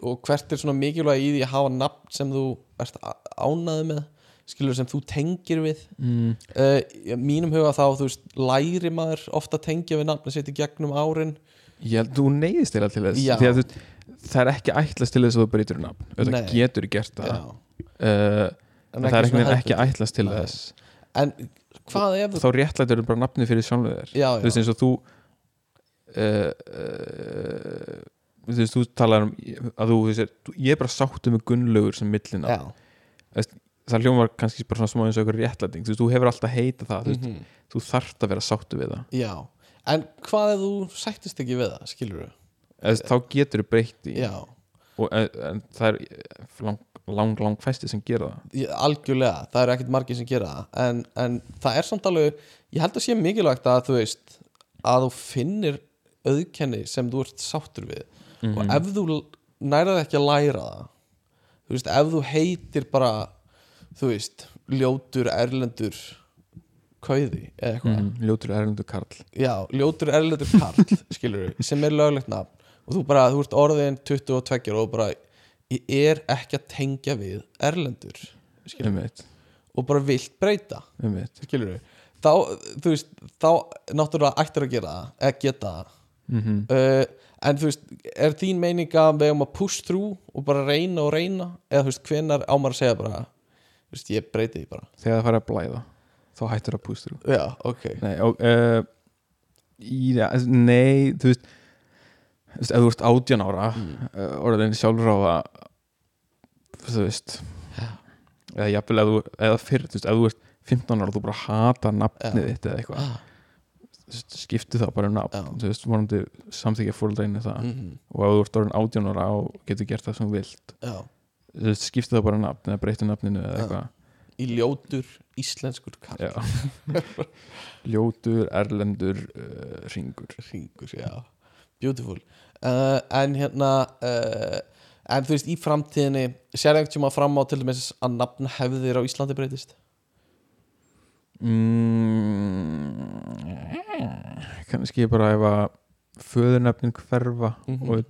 B: og hvert er svona mikilvæg í því að hafa nafn sem þú ert ánaði með skilur sem þú tengir við?
A: Mm,
B: uh, mínum huga þá þú veist læri maður ofta að tengja við nafn að setja gegnum árin.
A: Ég held þú neyðist til þess. Því að þú það er ekki ætlast til þess að þú breytir um nafn, þetta getur gert það. Uh, það er ekki, ekki ætlast til
B: Nei.
A: þess.
B: En hvað ef þú
A: þá réttlætur bara nafnið fyrir sjálfur þér. Þú veist eins og þú uh, uh, þú veist þú talar um að þú, þú veist, þú- ég er bara sáttu með gunnlaugur sem millina,
B: já.
A: það hljómar kannski bara svona smá eins og einhver réttlæting, þú veist, þú hefur alltaf heita það, þú, veist,
B: Mhm.
A: þú þarft að vera sáttu við það.
B: Já. En hvað ef þú sættist ekki við það skilur þú
A: þú þá getur þú breytt í
B: já,
A: og, en, en það er lang, lang, lang fæsti sem gera það.
B: Ég- algjörlega, það eru ekkert margir sem gera það. En, en það er samt alveg ég held að sé mikilvægt að þú veist að þú finnir auðkenni sem þú ert sáttur við. Og
A: Mhm.
B: ef þú nærað ekki að læra það þú veist, ef þú heitir bara þú veist, ljótur erlendur kauði eða eitthvað.
A: Mm, ljótur erlendur karl.
B: Já, ljótur erlendur karl skilur sem er löglegt nafn. Og þú bara, þú ert orðin 22 og bara, ég er ekki að tengja við erlendur skilur,
A: eitt,
B: og bara vilt breyta skilur við þá, þú veist, þá náttúrulega ættir að gera það, eða geta það
A: mm
B: uh, en þú veist, er þín meining að við um að push through og bara reyna og reyna? Eða þú veist, hvenar á maður að segja bara þú veist, ég breyti því bara?
A: Þegar það fara að blæða þá hættur að pústur
B: já, ok,
A: Nei, og, uh, í, ja, nei, þú veist þú veist, ef þú ert átján ára
B: Mm.
A: uh, orðin sjálfráða þú veist eða jafnvel þú, eða fyrr, þú veist, ef þú ert 15 ára og þú bara hata nafnið
B: Já.
A: þitt eða eitthvað,
B: ah,
A: skiptu það bara um nafn, þú veist, vonandi samþykja fóröldreinu það.
B: Mm
A: og ef þú ert orðin 18 ára og getur gert það sem vilt. Þú veist, skiptu það bara um nafn eða breytu nafninu eða eitthvað.
B: Í ljótur íslenskur kall
A: Já. ljótur, erlendur uh, ringur
B: ringur, já, beautiful. Uh, en hérna uh, en þú veist, í framtíðinni sér einhvern tíma fram á til dæmis að nafn hefðir á Íslandi breytist
A: mm, kannski bara ef að föðurnöfnin hverfa
B: Mhm.
A: og við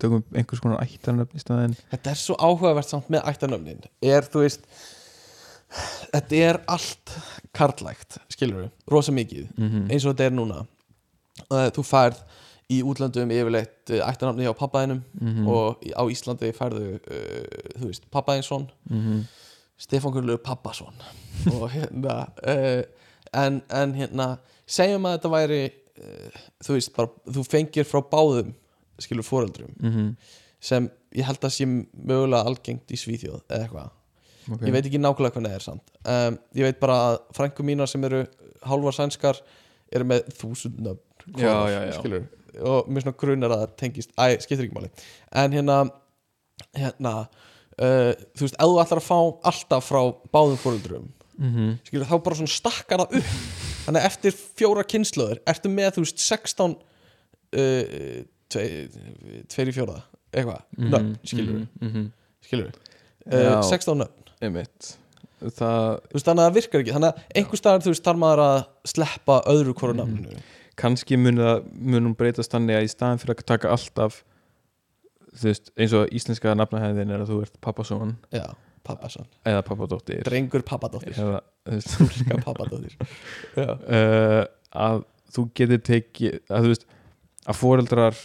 A: tökum einhvers konar ættarnöfn í staðinn
B: þetta er svo áhugavert samt með ættanöfnin er þú veist þetta er allt karlægt skilur við, rosa mikið
A: mm
B: eins og þetta er núna uh, þú færð í útlöndum yfirleitt uh, ættanöfni hjá pappaðinum
A: -hmm.
B: og á Íslandi færðu uh, þú veist, pappaðinsson
A: -hmm.
B: Stefán Gullur Pappasson og hérna uh, en, en hérna segjum að þetta væri uh, þú veist, bara, þú fengir frá báðum skilur foreldrum
A: -hmm.
B: sem ég held að sé mögulega algengt í Svíþjóð eða eitthvað
A: okay.
B: ég veit ekki nákvæmlega hvernig það er samt um, ég veit bara að frængu mínar sem eru hálfar sænskar eru með þúsund nöfn
A: Já,
B: hvorar,
A: já, já.
B: skilur og mér svona grunar að það tengist æ, skiptir ekki máli en hérna hérna uh, þú veist, ef þú ætlar að fá alltaf frá báðum fóruldrum
A: mm
B: skilur, þá bara svona stakkar það upp. Þannig að eftir fjóra kynnslóður ertu með, þú veist, 16 uh, tvei, tveir í fjóra eitthvað, nöfn, skilur
A: mm -hmm.
B: skilur,
A: Já.
B: uh, 16 nöfn.
A: Einmitt. Það
B: veist, þannig að það virkar ekki. Þannig að einhver staðar, þú veist, þarf maður að sleppa öðru hvora nafninu.
A: Kannski mun það munum breytast þannig að í staðin fyrir að taka alltaf þú veist, eins og íslenska nafnahæðin er að þú ert pappasón
B: já, pappasson,
A: eða pappadóttir
B: drengur pappadóttir
A: eða, þú veist,
B: pappadóttir
A: uh, að þú getur tekið að þú veist, að foreldrar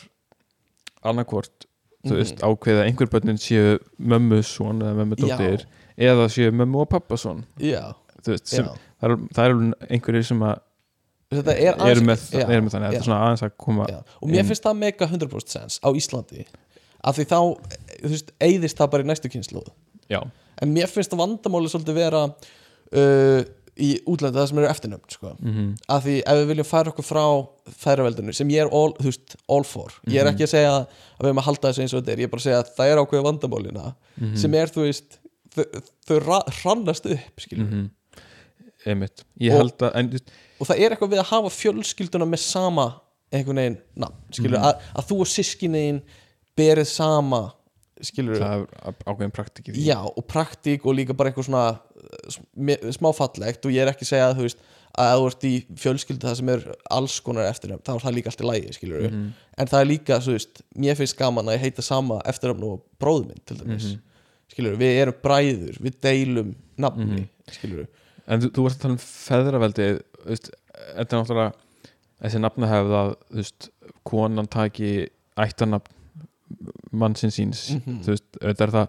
A: annarkvort þú
B: Mhm.
A: veist, ákveða að einhver börnin séu mömmu son eða mömmu dóttir eða séu mömmu og pappasón
B: já,
A: veist, sem,
B: já.
A: það er, það er einhverjir sem að
B: þetta er
A: eru með, eru með þannig, þetta
B: já.
A: er svona aðeins að koma
B: Já, og mér
A: inn.
B: finnst það mega 100% sens á Íslandi af því þá, þú veist, eyðist það bara í næstu kynsluð
A: já,
B: en mér finnst það vandamáli svolítið vera uh, í útlanda það sem eru eftirnöfn sko.
A: mm
B: af því ef við viljum færa okkur frá færaveldinu sem ég er all, veist, all for ég er
A: Mhm.
B: ekki að segja að við erum að halda þessu eins og þetta er ég er bara að segja að það er ákveða vandamálina
A: Mhm.
B: sem er, þú veist þau, þau ra- hrannast upp, skilur
A: -hmm. einmitt, ég held að en,
B: og það er eitthvað við að hafa fjölskylduna með sama einhvern veginn nafn, skilur,
A: Mhm.
B: að, að þú og sískinniðin berið sama skilur,
A: það er ákveðin praktik í því
B: já, og praktík og líka bara eitthvað svona uh, sm- smá fallegt og ég er ekki að segja að þú veist að þú ert í fjölskyldu það sem er alls konar eftirnafn, þá er það líka allt í lægi skilur
A: Mhm.
B: en það er líka, þú veist, mér finnst gaman að ég heita sama eftirnafn og bróður minn til dæmis,
A: Mhm.
B: skilur við erum bræður, við deilum nafni,
A: Mhm.
B: skilur
A: en þú, þú varst að tala um feðraveldi þú veist, þetta er náttúrulega þessi nafnahefð að þú veist, konan taki ættarnafn mannsins síns
B: Mhm.
A: þú veist, þetta er það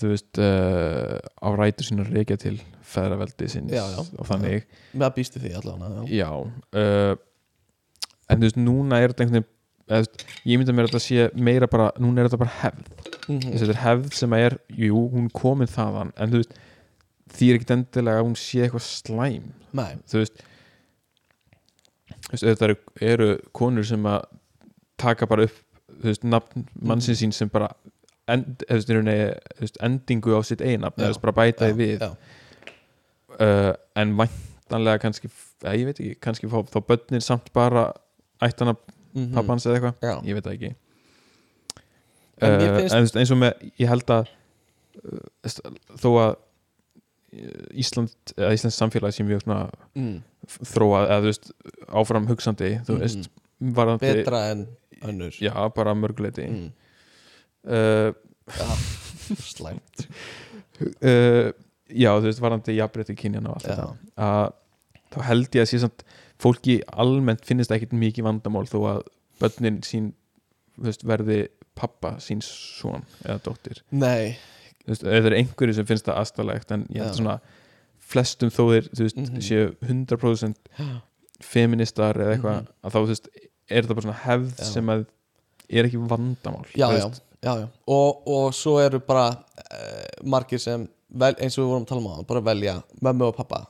A: þú veist uh, á rætur sín að reykja til feðraveldi síns
B: Já, já.
A: og þannig
B: með að býstu því allavega já.
A: uh, en þú veist, núna er þetta einhvern veginn veist, ég mynda mér að þetta sé meira bara núna er þetta bara hefð
B: Mhm.
A: þetta er hefð sem að er, jú, hún komin þaðan en þú veist, því er ekkit endilega að hún sé eitthvað slæm
B: Nei,
A: þú veist, þetta eru, eru konur sem að taka bara upp þú veist, nafn mannsins sín sem bara end, þú veist, endingu á sitt
B: Já.
A: eða þú veist, bara bæta því við
B: já,
A: uh, en væntanlega kannski, eða, ég veit ekki kannski fá þá börnin samt bara ættana
B: Mhm.
A: pappans eða eitthvað
B: já.
A: ég veit það ekki
B: En
A: uh,
B: finnst-
A: en veist, eins og með ég held að uh, þó að uh, Ísland eða Íslands samfélag sem svona
B: Mm.
A: þróað eða þú veist áfram hugsandi þú
B: Mhm.
A: veist varðandi,
B: betra en önnur
A: já bara að mörguleiti
B: mm.
A: uh,
B: já, slæmt
A: uh, já þú veist varðandi jafnrétti kynjan og allt
B: Já.
A: þetta að þá held ég að samt fólki almennt finnist ekkit mikið vandamál þó að börnin sín veist, verði pappa síns son eða dóttir
B: nei,
A: það er einhverju sem finnst það aðstæðlegt en ég held svona flestum þó þeir veist,
B: Mhm.
A: séu 100% feministar eða eitthvað
B: Mhm.
A: að þá þú veist, er þetta bara svona hefð
B: Já.
A: sem að er ekki vandamál
B: já,
A: þú
B: já, já, já. Og, og svo eru bara uh, margir sem vel, eins og við vorum að tala um á bara velja mömmu og pappa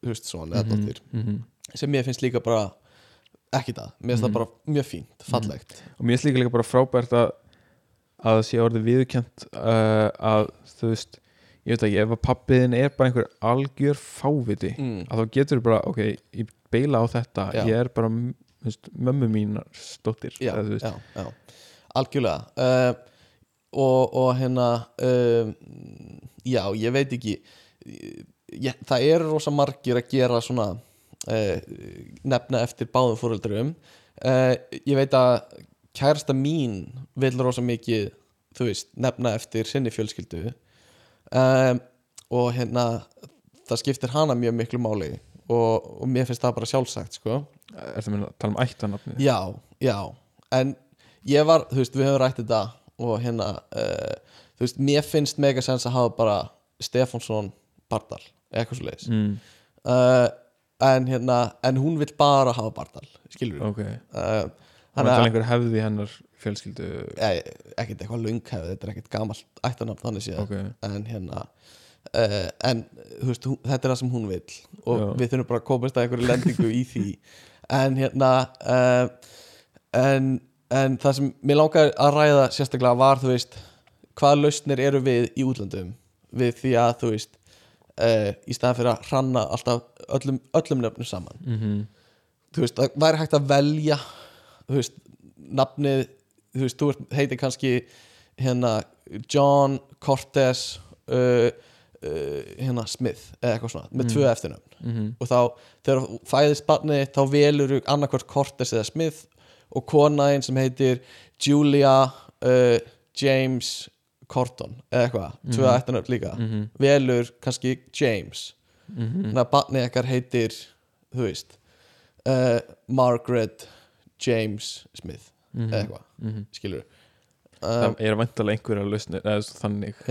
B: þú veist svona, eða
A: Mhm,
B: dóttir
A: mhm.
B: sem mér finnst líka bara ekki það, mér finnst
A: Mhm.
B: það bara mjög fínt, fallegt
A: og mér er líka líka bara frábært að að það sé orðið viðurkjönt uh, að þú veist ég veit ekki, ef að pappiðin er bara einhver algjör fáviti
B: mm.
A: að þá getur bara, ok, ég beila á þetta
B: Já.
A: ég er bara þú veist, mömmu mínar stóttir
B: já, já, já, algjörlega. Uh, og, og hérna uh, já, ég veit ekki ég, það eru rosa margir að gera svona uh, nefna eftir báðum fóröldurum ég veit að kærasta mín vil rosa mikið þú veist, nefna eftir sinni fjölskyldu. Um, og hérna það skiptir hana mjög miklu máli og, og mér finnst það bara sjálfsagt sko.
A: Ertu að meina að tala um ættanafni
B: Já, já. En ég var, þú veist, við höfum rætt þetta og hérna uh, þú veist, mér finnst mega sens að hafa bara Stefánsson Bardal eitthvað svo leiðis
A: mm,
B: uh, en hérna, en hún vill bara hafa Bardal, skilur við.
A: Ok,
B: uh,
A: að
B: að
A: einhver hefði hennar fjölskyldu?
B: Eh, ekkert eitthvað lunghefð, þetta er ekkert gamalt ættanafn þannig séð,
A: ok,
B: en hérna uh, en veist, hún, þetta er það sem hún vill. Og
A: Já.
B: við þurfum bara að komast að einhverju lendingu í því. En hérna uh, en, en það sem mér langar að ræða sérstaklega var þú veist hvaða lausnir eru við í útlöndum? Við því að þú veist uh, í staðan fyrir að hranna alltaf öllum, öllum nöfnum saman.
A: Mm
B: þú veist, það væri hægt að velja þú veist, nafnið þú veist, þú heitir kannski hérna John Cortez uh, hérna Smith eða eitthvað svona, með tvö eftirnöfn
A: -hmm.
B: og þá þegar þú fæðist barni þá velur annarkvort Cortez eða Smith og konaðin sem heitir Julia uh, James Corton eða eitthvað, tvö
A: Mhm.
B: eftirnöfn líka
A: Mhm.
B: velur kannski James
A: Mhm.
B: þannig að barnið ykkar heitir þú veist uh, Margaret James Smith eða eitthvað,
A: Mhm.
B: skilur
A: Það
B: um,
A: er vantarlega einhverja lausnir eða þannig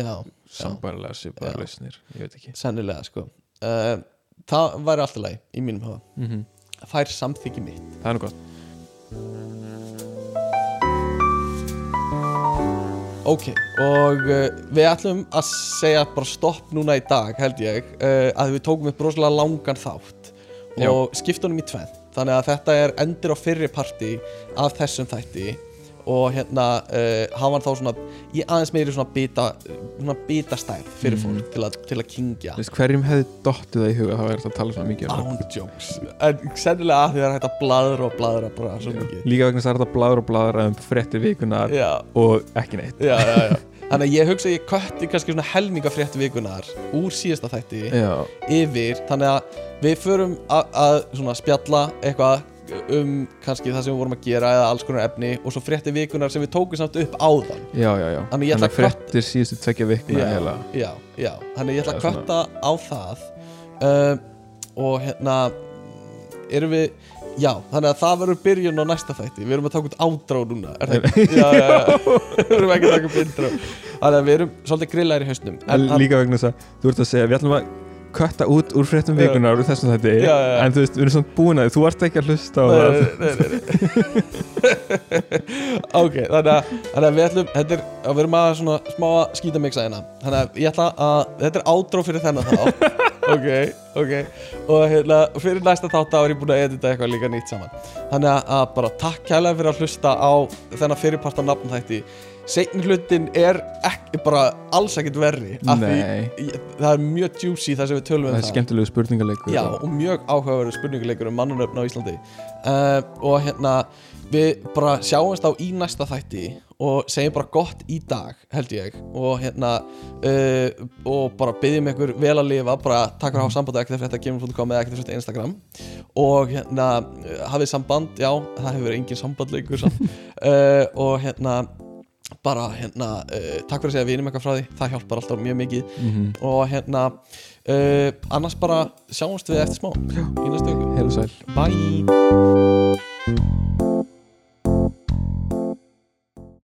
A: svipaða
B: Já.
A: lausnir ég veit ekki.
B: Sennilega sko. Uh, það væri alltaf leið í mínum hafa
A: mm
B: fær samþykki mitt.
A: Það er nú gott.
B: Ok, og uh, við ætlum að segja bara stopp núna í dag held ég, uh, að við tókum upp rosalega langan þátt og skiptunum í tvenn þannig að þetta er endur á fyrri parti af þessum þætti og hérna uh, hann þá svona í aðeins meiri svona bita svona bitastærð fyrir
A: Mhm.
B: fólk til, að, til að kingja
A: Þú veist, hverjum hefði dottið það í huga þá er þetta að tala svona mikið um það
B: án jokes. En sennilega að því það er hægt að bladra og bladra bara svo mikið.
A: Líka vegna þess að þetta bláður og bláður um fréttir vikunar
B: já,
A: og ekki neitt.
B: Já, já, já. Þannig að ég hugsa að ég kötti kannski svona helminga frétt vikunar úr síðasta þætti
A: Já,
B: yfir. Þannig að við förum að, að svona spjalla eitthvað um kannski það sem við vorum að gera eða alls konar efni og svo frétti vikunar sem við tókum samt upp áðan.
A: Já, já, já.
B: Þannig
A: að fréttir síðustu tvekja vikna
B: Já. Já, já, þannig ég ætla að kötta á það. Um, og hérna erum við Já, þannig að það verður byrjun á næsta þætti. Við erum að taka út ádrá núna er það ekki? Já, já, við erum ekki að taka upp intro Þannig að við erum svolítið grillaðir í hausnum
A: líka vegna þess að þú ert að segja við ætlum að kötta út úr fréttum vikunar úr þessum þetta
B: já.
A: en þú veist, við erum svona búin að þú ert ekki að hlusta á það.
B: ok, þannig að, þannig að við ætlum þetta er, að við erum að svona smá að skýta miksa hérna. Þannig að ég ætla að, þetta er ádró fyrir þennan þá ok, ok. Og hérna, fyrir næsta þátt þá er ég búin að edita eitthvað líka nýtt saman. Þannig að, að bara takk kærlega fyrir að hlusta á þennan fyrirpart af nafnþætti Seinni hlutin er ekki, bara alls ekkert verri því það er mjög juicy það sem við tölum um
A: það
B: það.
A: er skemmtilegu spurningaleikur
B: Já,
A: og-
B: mjög áhugaverður spurninguleikur um mannunöfn á Íslandi. Uh, og hérna við bara sjáumst á í næsta þætti og segjum bara gott í dag held ég. Og hérna uh, og bara byggjum ykkur vel að lifa bara takk fyrir að hafa samband ekkert fyrir þetta gaming.com eða ekkert fyrir þetta Instagram. Og hérna uh, hafið samband, já, það hefur engin sambandleikur uh, og hérna bara hérna uh, takk fyrir að segja vinum eitthvað frá því. Það hjálpar alltaf mjög mikið.
A: Mhm.
B: og hérna uh, annars bara sjáumst við eftir smá í næstu
A: sæl.
B: Bye